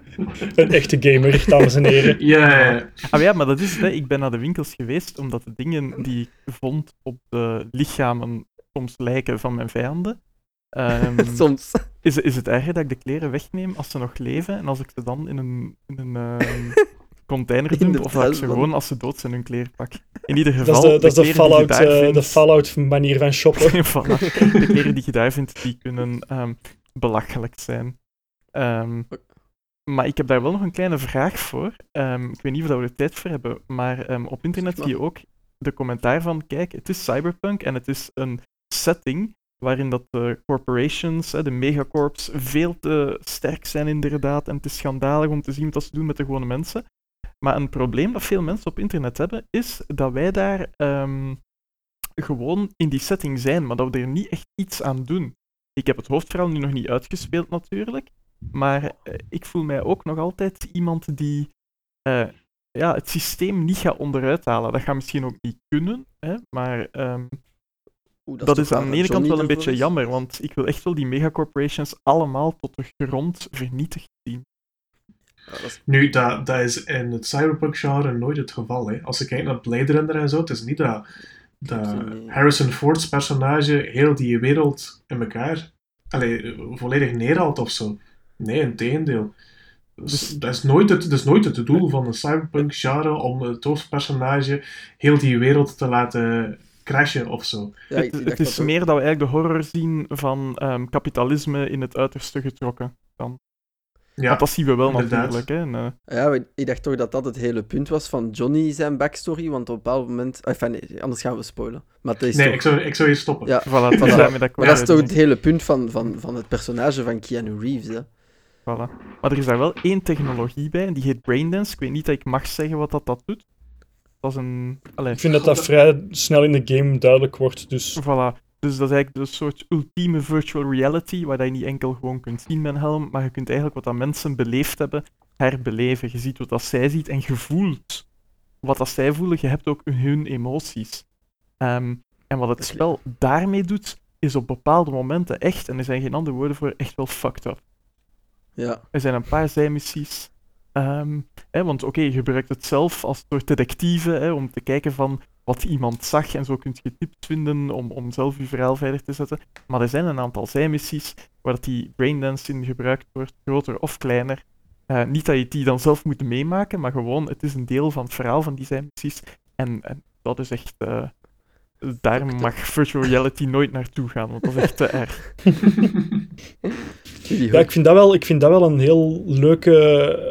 Een echte gamer, dames en heren. Ja, ja, ja. Ah, ja, maar dat is het. Hè. Ik ben naar de winkels geweest omdat de dingen die ik vond op de lichamen soms lijken van mijn vijanden. Ehm, Soms. is, is het erger dat ik de kleren wegneem als ze nog leven en als ik ze dan in een, in een ehm, container dump, de of dat ik ze gewoon als ze dood zijn hun kleer pak. In ieder Dat geval, is de, dat is de kleren je Fallout, eh, vindt- de Fallout manier van shoppen. Voilà. De kleren die je daar vindt, die kunnen ehm, belachelijk zijn. Ehm, maar ik heb daar wel nog een kleine vraag voor. Ehm, ik weet niet of we er tijd voor hebben, maar ehm, op internet zie je ook de commentaar van, kijk, het is cyberpunk en het is een setting waarin dat de corporations, de megacorps, veel te sterk zijn inderdaad. En het is schandalig om te zien wat ze doen met de gewone mensen. Maar een probleem dat veel mensen op internet hebben, is dat wij daar gewoon in die setting zijn, maar dat we er niet echt iets aan doen. Ik heb het hoofdverhaal nu nog niet uitgespeeld natuurlijk, maar eh, ik voel mij ook nog altijd iemand die eh, ja, het systeem niet gaat onderuit halen. Dat gaat misschien ook niet kunnen, hè, maar ehm, Oeh, dat, toch is aan de ene kant wel een beetje is. jammer, want ik wil echt wel die megacorporations allemaal tot de grond vernietigd zien. Ja, dat is- Nu, dat, dat is in het cyberpunk-genre nooit het geval. Hè. Als je kijkt naar Blade Runner en zo, het is niet dat, dat. Harrison Ford's personage heel die wereld in elkaar allee, volledig neerhaalt of zo. Nee, in tegendeel. Dus, dat, is nooit het, dat is nooit het doel van een cyberpunk-genre om het hoofdpersonage heel die wereld te laten crashen of zo. Ja, het is dat ook. meer dat we eigenlijk de horror zien van ehm, kapitalisme in het uiterste getrokken. Ja, Want dat zien we wel inderdaad. natuurlijk. Hè. En, eh, Ja, ik dacht toch dat dat het hele punt was van Johnny zijn backstory, want op een bepaald moment... Enfin, nee, anders gaan we spoilen. Maar dat is nee, toch... ik zou, ik zou hier stoppen. Ja, voilà, maar dat is toch het hele punt van, van, van het personage van Keanu Reeves, hè. Voilà. Maar er is daar wel één technologie bij, en die heet Braindance. Ik weet niet dat ik mag zeggen wat dat, dat doet. Dat is een... Allee, Ik vind dat dat vrij snel in de game duidelijk wordt, dus... Voilà. Dus dat is eigenlijk een soort ultieme virtual reality, waar dat je niet enkel gewoon kunt zien met een helm, maar je kunt eigenlijk wat dat mensen beleefd hebben, herbeleven. Je ziet wat dat zij ziet en je voelt wat dat zij voelen. Je hebt ook hun emoties. Ehm, en wat het spel daarmee doet, is op bepaalde momenten echt, en er zijn geen andere woorden voor, echt wel fucked up. Ja. Er zijn een paar zijmissies. Ehm, hè, want oké, je gebruikt het zelf als soort detectieve hè, om te kijken van wat iemand zag en zo kunt je tips vinden om, om zelf je verhaal verder te zetten. Maar er zijn een aantal zijmissies waar die braindance in gebruikt wordt, groter of kleiner. Eh, niet dat je die dan zelf moet meemaken, maar gewoon het is een deel van het verhaal van die zijmissies. En, en dat is echt... eh, daar mag virtual reality nooit naartoe gaan, want dat is echt te erg. Ja, ik vind dat wel, ik vind dat wel een heel leuke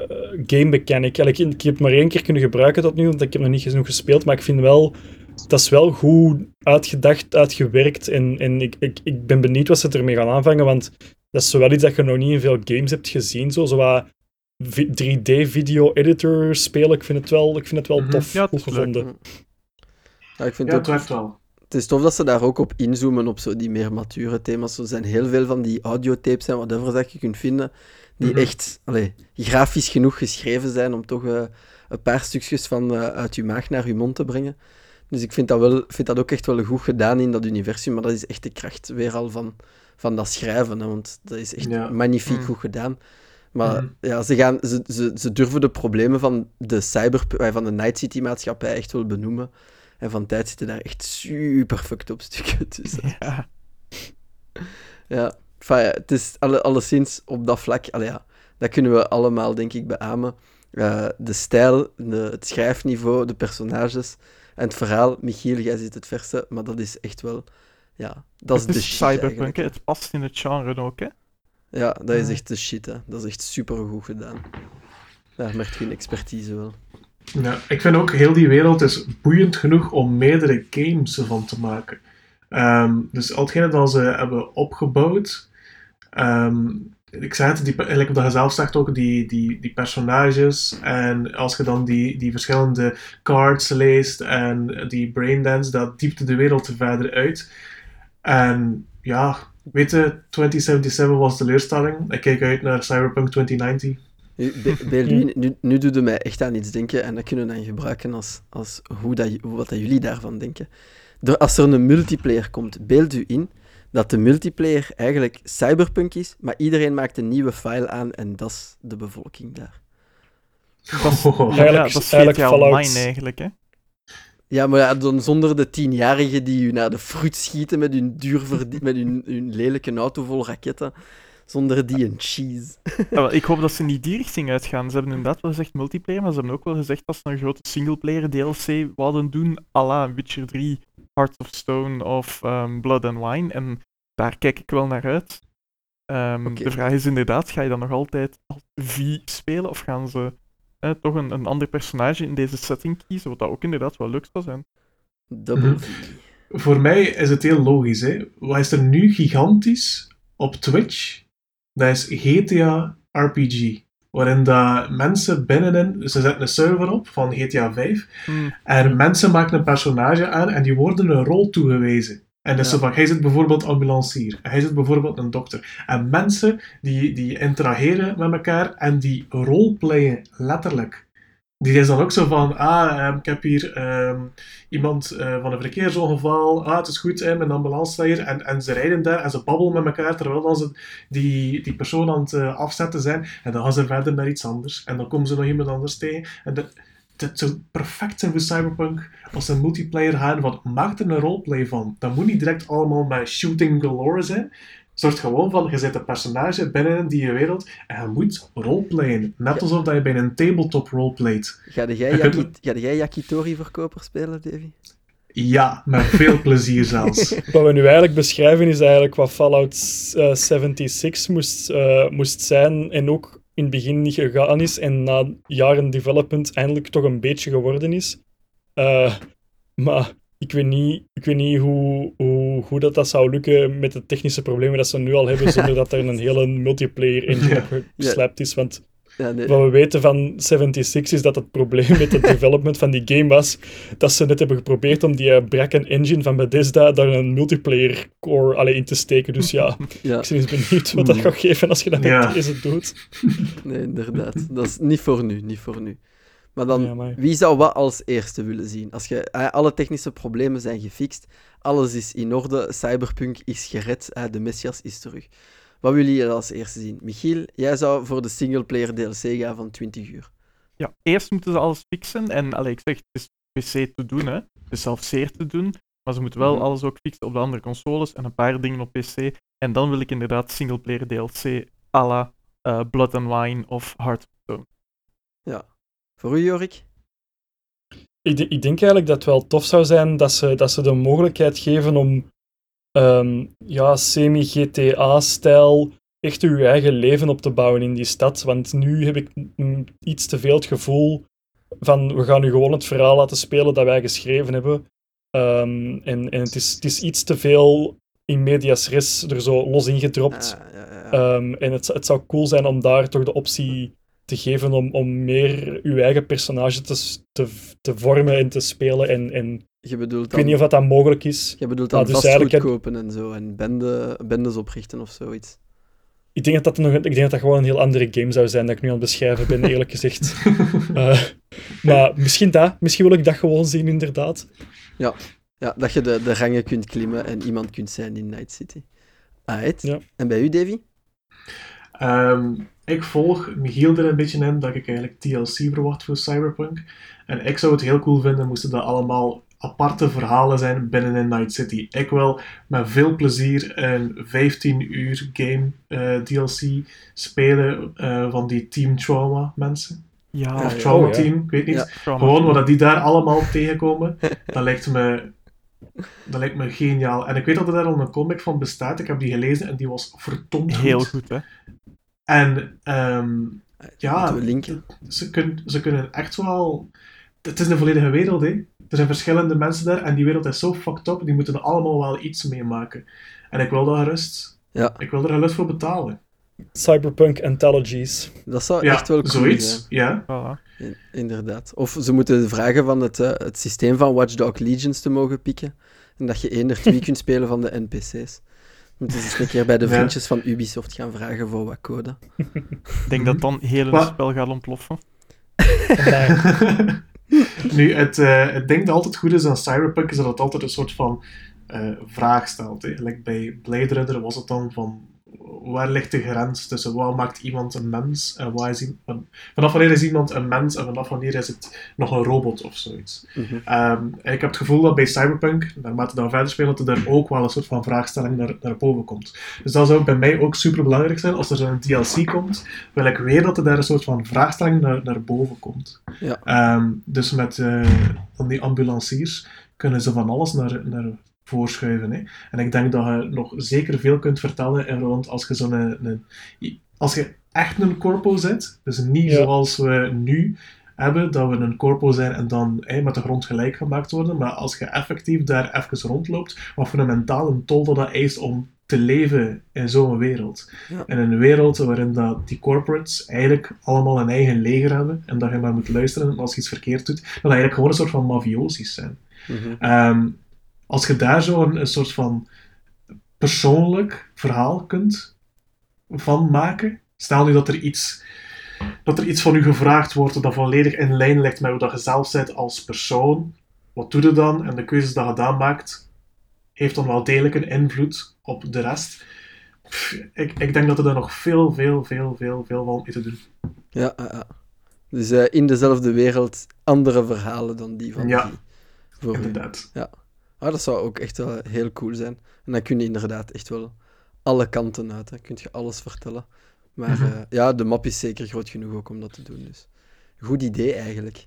eh, game mechanic. Ik, ik heb het maar één keer kunnen gebruiken tot nu, want ik heb nog niet genoeg gespeeld. Maar ik vind wel, dat is wel goed uitgedacht, uitgewerkt. En, en ik, ik, ik ben benieuwd wat ze ermee gaan aanvangen, want dat is zo wel iets dat je nog niet in veel games hebt gezien. Zo, zo wat vi- 3D-video-editor spelen. Ik vind het wel, ik vind het wel Mhm. tof, Ja, het gevonden. Ja, ik vind Ja, het wel. Het is tof dat ze daar ook op inzoomen, op zo die meer mature thema's. Er zijn heel veel van die audiotapes en whatever dat je kunt vinden, die Mhm. echt allee, grafisch genoeg geschreven zijn om toch eh, een paar stukjes van eh, uit je maag naar je mond te brengen. Dus ik vind dat, wel, vind dat ook echt wel goed gedaan in dat universum, maar dat is echt de kracht weer al van, van dat schrijven, hè, want dat is echt Ja. magnifiek Mm. goed gedaan. Maar Mhm. ja, ze, gaan, ze, ze, ze durven de problemen van de cyber, eh, van de Night City maatschappij echt wel benoemen. En van tijd zitten daar echt super fucked op stukken tussen. Ja. Ja, enfin, ja, het is alle, alleszins op dat vlak, allee, ja, dat kunnen we allemaal, denk ik, beamen. Eh, de stijl, de, het schrijfniveau, de personages en het verhaal. Michiel, jij zit het verste, maar dat is echt wel, ja, dat is het de shit cyberpunk, hè. het past in het genre ook. Hè. Ja, dat is echt de shit, hè. Dat is echt super goed gedaan. Daar merk je een expertise wel. Ja, ik vind ook heel die wereld is boeiend genoeg om meerdere games ervan te maken. Ehm, dus al hetgene dat ze hebben opgebouwd. ehm, ik zei het, eigenlijk dat je zelf zegt ook, die, die, die personages. En als je dan die, die verschillende cards leest en die braindance, dat diepte de wereld er verder uit. En ja, weet je, 2077 was de leerstelling. Ik kijk uit naar Cyberpunk 2090. Nu, Be- nu, nu, doet het mij echt aan iets denken en dat kunnen we dan gebruiken als, als hoe dat, hoe- wat dat jullie daarvan denken. Door, als er een multiplayer komt, beeld u in dat de multiplayer eigenlijk cyberpunk is, maar iedereen maakt een nieuwe file aan en dat is de bevolking daar. Dat is, Oh. ja, Eigenlijk- dat is eigenlijk GTA Fallout. Online eigenlijk. Hè. Ja, maar ja, dan zonder de tienjarigen die u naar de fruit schieten met hun, duur met hun, hun lelijke auto vol raketten. Zonder die een cheese. Ja, wel, ik hoop dat ze niet die richting uitgaan. Ze hebben inderdaad wel gezegd multiplayer, maar ze hebben ook wel gezegd dat ze een grote singleplayer DLC wouden doen, à la Witcher 3, Hearts of Stone of ehm, Blood and Wine. En daar kijk ik wel naar uit. Ehm. De vraag is inderdaad, ga je dan nog altijd als V spelen, of gaan ze eh, toch een, een ander personage in deze setting kiezen, wat dat ook inderdaad wel leuk zou zijn. Double Mhm. V. Voor mij is het heel logisch. Hè. Wat is er nu gigantisch op Twitch? Dat is GTA RPG. Waarin dat mensen binnenin... Ze zetten een server op van GTA 5. Hmm, En mensen maken een personage aan en die worden een rol toegewezen. En dus Ja. zo van, hij zit bijvoorbeeld ambulancier. Hij zit bijvoorbeeld een dokter. En mensen die, die interageren met elkaar en die roleplayen letterlijk. Die is dan ook zo van, ah, ehm, ik heb hier ehm, iemand eh, van een verkeersongeval. Ah, het is goed, hè, mijn ambulance. En, en ze rijden daar en ze babbelen met elkaar terwijl ze die, die persoon aan het eh, afzetten zijn. En dan gaan ze verder naar iets anders. En dan komen ze nog iemand anders tegen. En dat, dat zou perfect zijn voor Cyberpunk als ze een multiplayer gaan. Want maak er een roleplay van. Dat moet niet direct allemaal met shooting galore zijn. Zorg gewoon van, je zet een personage binnen die wereld en je moet roleplayen. Net alsof dat je bij een tabletop roleplayt. Ga jij, kunt- Yaki, ga jij Yakitori-verkoper spelen, Davy? Ja, met veel plezier zelfs. Wat we nu eigenlijk beschrijven is eigenlijk wat Fallout eh, 76 moest, eh, moest zijn en ook in het begin niet gegaan is en na jaren development eindelijk toch een beetje geworden is. Eh, maar ik weet niet, ik weet niet hoe, hoe, hoe dat, dat zou lukken met de technische problemen dat ze nu al hebben, zonder dat er een hele multiplayer engine Ja. is. Want Ja, nee. wat we weten van 76 is dat het probleem met het development van die game was dat ze net hebben geprobeerd om die eh, Bracken engine van Bethesda daar een multiplayer core alle in te steken. Dus ja, Ja, ik ben eens benieuwd wat dat gaat geven als je dat met Ja. deze doet. nee, inderdaad. Dat is niet voor nu, niet voor nu. Maar dan, Ja, maar- wie zou wat als eerste willen zien? Als je, eh, alle technische problemen zijn gefixt, alles is in orde, Cyberpunk is gered, de Messias is terug. Wat willen jullie als eerste zien? Michiel, jij zou voor de singleplayer DLC gaan van 20 uur. Ja, eerst moeten ze alles fixen. En allee, ik zeg, het is PC te doen, hè. Het is zelfs zeer te doen. Maar ze moeten wel Mhm. alles ook fixen op de andere consoles en een paar dingen op PC. En dan wil ik inderdaad singleplayer DLC à la eh, Blood and Wine of Heart of Stone. Voor u, Jorik? Ik, ik denk eigenlijk dat het wel tof zou zijn dat ze, dat ze de mogelijkheid geven om ehm, ja, semi-GTA-stijl echt je eigen leven op te bouwen in die stad. Want nu heb ik iets te veel het gevoel van we gaan nu gewoon het verhaal laten spelen dat wij geschreven hebben. Ehm, en en het, is, het is iets te veel in medias res er zo los in gedropt. Ah, ja, ja, ja. Ehm, en het, het zou cool zijn om daar toch de optie te geven om, om meer uw eigen personage te, te, te vormen en te spelen. En, en je bedoelt ik dan, weet niet of dat, dat mogelijk is. je bedoelt dan dus vastgoed eigenlijk heb- kopen en zo, en bende, bendes oprichten of zoiets. Ik denk dat dat, nog, ik denk dat dat gewoon een heel andere game zou zijn dat ik nu aan het beschrijven ben, eerlijk gezegd. Eh, maar misschien dat. Misschien wil ik dat gewoon zien, inderdaad. Ja, dat je de, de rangen kunt klimmen en iemand kunt zijn in Night City. Alright. Ja. En bij u, Davy? Ehm, ik volg Michiel er een beetje in dat ik eigenlijk TLC verwacht voor Cyberpunk. En ik zou het heel cool vinden moesten dat allemaal aparte verhalen zijn binnen in Night City. Ik wil met veel plezier een 15 uur game eh, DLC spelen eh, van die Team Trauma mensen. Ja, of ja. Trauma Oh, ja. Team, ik weet niet. Ja. Gewoon wat die daar allemaal tegenkomen, dat lijkt me, dat lijkt me geniaal. En ik weet dat er daar al een comic van bestaat. Ik heb die gelezen en die was verdomd goed. Heel goed, hè. En ehm, ja, Moeten we linken? ze, kun, ze kunnen echt wel... Het is een volledige wereld, hè. Er zijn verschillende mensen daar en die wereld is zo fucked up. Die moeten er allemaal wel iets meemaken. En ik wil daar gerust... Ja, Ik wil er gerust voor betalen. Cyberpunk Anthologies. dat zou Ja, echt wel cool zoiets. zijn. Ja. In- inderdaad. Of ze moeten vragen van het, eh, het systeem van Watch Dogs Legions te mogen pikken. En dat je één of twee kunt spelen van de NPC's. Moeten ze eens een keer bij de Ja. vriendjes van Ubisoft gaan vragen voor wat code. Ik denk dat dan heel het spel gaat ontploffen. Nu, het, eh, het ding dat altijd goed is aan Cyberpunk is dat het altijd een soort van eh, vraag stelt. Hè. Like bij Blade Runner was het dan van waar ligt de grens tussen wat maakt iemand een mens en waar is iemand, vanaf wanneer is iemand een mens en vanaf wanneer is het nog een robot of zoiets. Mhm. Ehm, ik heb het gevoel dat bij Cyberpunk, naarmate dan verder spelen, dat er ook wel een soort van vraagstelling naar, naar boven komt. Dus dat zou bij mij ook super belangrijk zijn. Als er zo'n DLC komt, wil ik weer dat er daar een soort van vraagstelling naar, naar boven komt. Ja. Ehm, dus met eh, van die ambulanciers kunnen ze van alles naar, naar voorschuiven. Hè. En ik denk dat je nog zeker veel kunt vertellen in rond als je zo'n een, een- als je echt een corpo zet, dus niet Ja. zoals we nu hebben, dat we een corpo zijn en dan met de grond gelijk gemaakt worden, maar als je effectief daar even rondloopt, wat voor een mentale tol dat dat eist om te leven in zo'n wereld. Ja. In een wereld waarin dat die corporates eigenlijk allemaal een eigen leger hebben en dat je maar moet luisteren als je iets verkeerd doet, dat eigenlijk gewoon een soort van mafiosis zijn. Mhm. Ehm, als je daar zo een, een soort van persoonlijk verhaal kunt van maken, stel nu dat er iets, dat er iets van u gevraagd wordt dat volledig in lijn ligt met hoe dat je zelf bent als persoon, wat doe je dan? En de keuzes die je dan maakt, heeft dan wel degelijk een invloed op de rest. Pff, Ik, ik denk dat er daar nog veel, veel, veel, veel, veel van mee te doen. Ja, ja, ja. Dus eh, in dezelfde wereld andere verhalen dan die van Ja. die. Inderdaad. Ah, dat zou ook echt wel heel cool zijn. En dan kun je inderdaad echt wel alle kanten uit. Dan kun je alles vertellen. Maar Mhm. eh, ja, de map is zeker groot genoeg ook om dat te doen. Dus goed idee eigenlijk.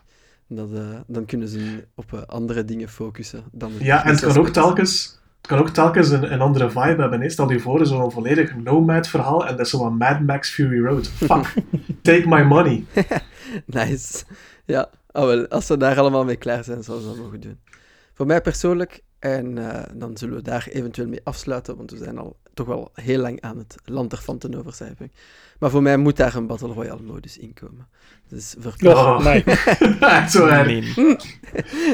Dat, eh, dan kunnen ze op eh, andere dingen focussen dan het Ja, en het kan ook telkens, het kan ook telkens een, een andere vibe hebben. hè. Stel je voor, zo'n volledig nomad verhaal en dat is zo'n Mad Max Fury Road. Fuck, take my money. Nice. Ja, wel, als ze daar allemaal mee klaar zijn, zouden ze dat mogen doen. Voor mij persoonlijk, en eh, dan zullen we daar eventueel mee afsluiten, want we zijn al toch wel heel lang aan het lanterfanten over Cyberpunk. Maar voor mij moet daar een Battle Royale modus in komen. Dus verplicht. Oh, nee. Zo. Nee.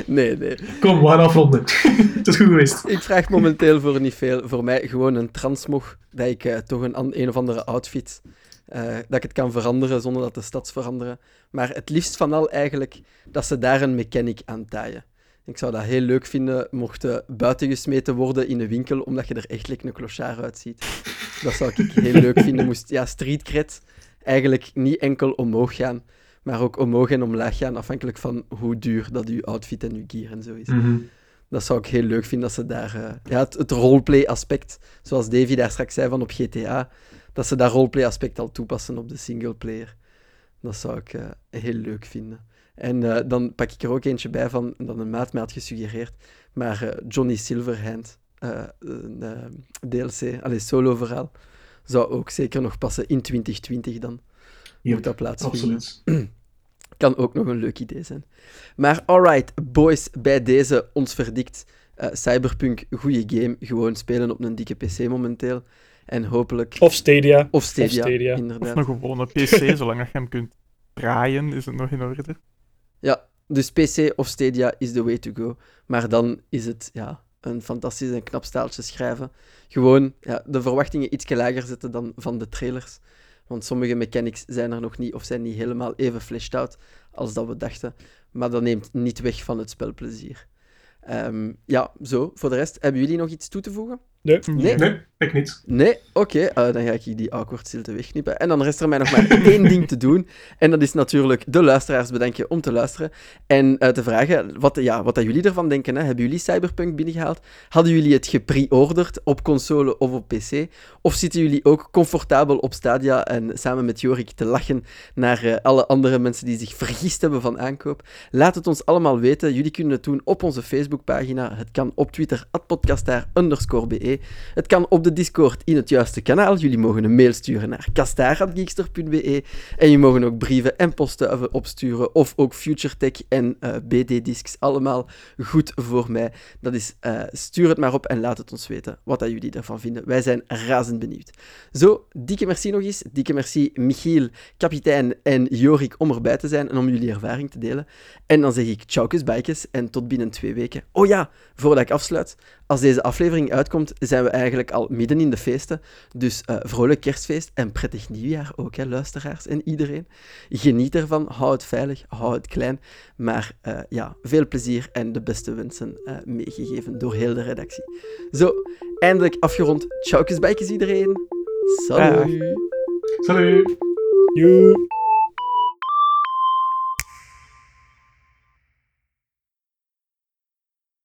Nee, nee. Kom, we gaan afronden. het is goed geweest. Ik vraag momenteel voor niet veel. Voor mij gewoon een transmog, dat ik eh, toch een, een of andere outfit, eh, dat ik het kan veranderen zonder dat de stads veranderen. Maar het liefst van al eigenlijk dat ze daar een mechanic aan taaien. Ik zou dat heel leuk vinden mocht eh, buiten gesmeten worden in een winkel, omdat je er echt like een clochard uitziet. Dat zou ik heel leuk vinden. Moest ja, street cred eigenlijk niet enkel omhoog gaan, maar ook omhoog en omlaag gaan, afhankelijk van hoe duur dat uw outfit en uw gear en zo is. Mhm. Dat zou ik heel leuk vinden dat ze daar... eh, ja, het, het roleplay-aspect, zoals Davy daar straks zei van op GTA, dat ze dat roleplay-aspect al toepassen op de singleplayer. Dat zou ik eh, heel leuk vinden. En eh, dan pak ik er ook eentje bij van, dat een maat mij had gesuggereerd, maar eh, Johnny Silverhand, eh, een DLC, allee, solo-verhaal, zou ook zeker nog passen in 2020 dan. Yep, Moet dat plaatsvinden. absoluut. Kan ook nog een leuk idee zijn. Maar alright, boys, bij deze ons verdikt. eh, Cyberpunk, goede game. Gewoon spelen op een dikke PC momenteel. En hopelijk. Of Stadia. Of Stadia, Stadia. Of inderdaad. een gewone PC, zolang je hem kunt draaien, is het nog in orde. Ja, dus PC of Stadia is the way to go. Maar dan is het ja, een fantastisch en knap staaltje schrijven. Gewoon ja, de verwachtingen iets lager zetten dan van de trailers. Want sommige mechanics zijn er nog niet of zijn niet helemaal even fleshed out als dat we dachten. Maar dat neemt niet weg van het spelplezier. Ehm, ja, zo. Voor de rest, hebben jullie nog iets toe te voegen? Nee. Nee? Nee, ik niet. Nee? Oké, eh, dan ga ik die awkward stilte wegknippen. En dan rest er mij nog maar één ding te doen. En dat is natuurlijk de luisteraars bedenken om te luisteren. En eh, te vragen wat, ja, wat dat jullie ervan denken. Hè. Hebben jullie Cyberpunk binnengehaald? Hadden jullie het gepre-orderd op console of op PC? Of zitten jullie ook comfortabel op Stadia en samen met Jorik te lachen naar eh, alle andere mensen die zich vergist hebben van aankoop? Laat het ons allemaal weten. Jullie kunnen het doen op onze Facebookpagina. Het kan op Twitter, podcastaar underscore be. Het kan op de Discord in het juiste kanaal. Jullie mogen een mail sturen naar kastaar.geekster.be. En je mogen ook brieven en postduiven opsturen. Of ook FutureTech en eh, BD-discs. Allemaal goed voor mij. Dat is, eh, stuur het maar op en laat het ons weten wat dat jullie ervan vinden. Wij zijn razend benieuwd. Zo, dikke merci nog eens. Dikke merci Michiel, kapitein en Jorik om erbij te zijn en om jullie ervaring te delen. En dan zeg ik tjaukes, bijkes en tot binnen twee weken. Oh ja, voordat ik afsluit. Als deze aflevering uitkomt, zijn we eigenlijk al midden in de feesten. Dus uh, vrolijk kerstfeest en prettig nieuwjaar ook, hè, luisteraars en iedereen. Geniet ervan, hou het veilig, hou het klein. Maar uh, ja, veel plezier en de beste wensen uh, meegegeven door heel de redactie. Zo, eindelijk afgerond. Tjaukes, bijkes iedereen. Salut. Salut. Joe.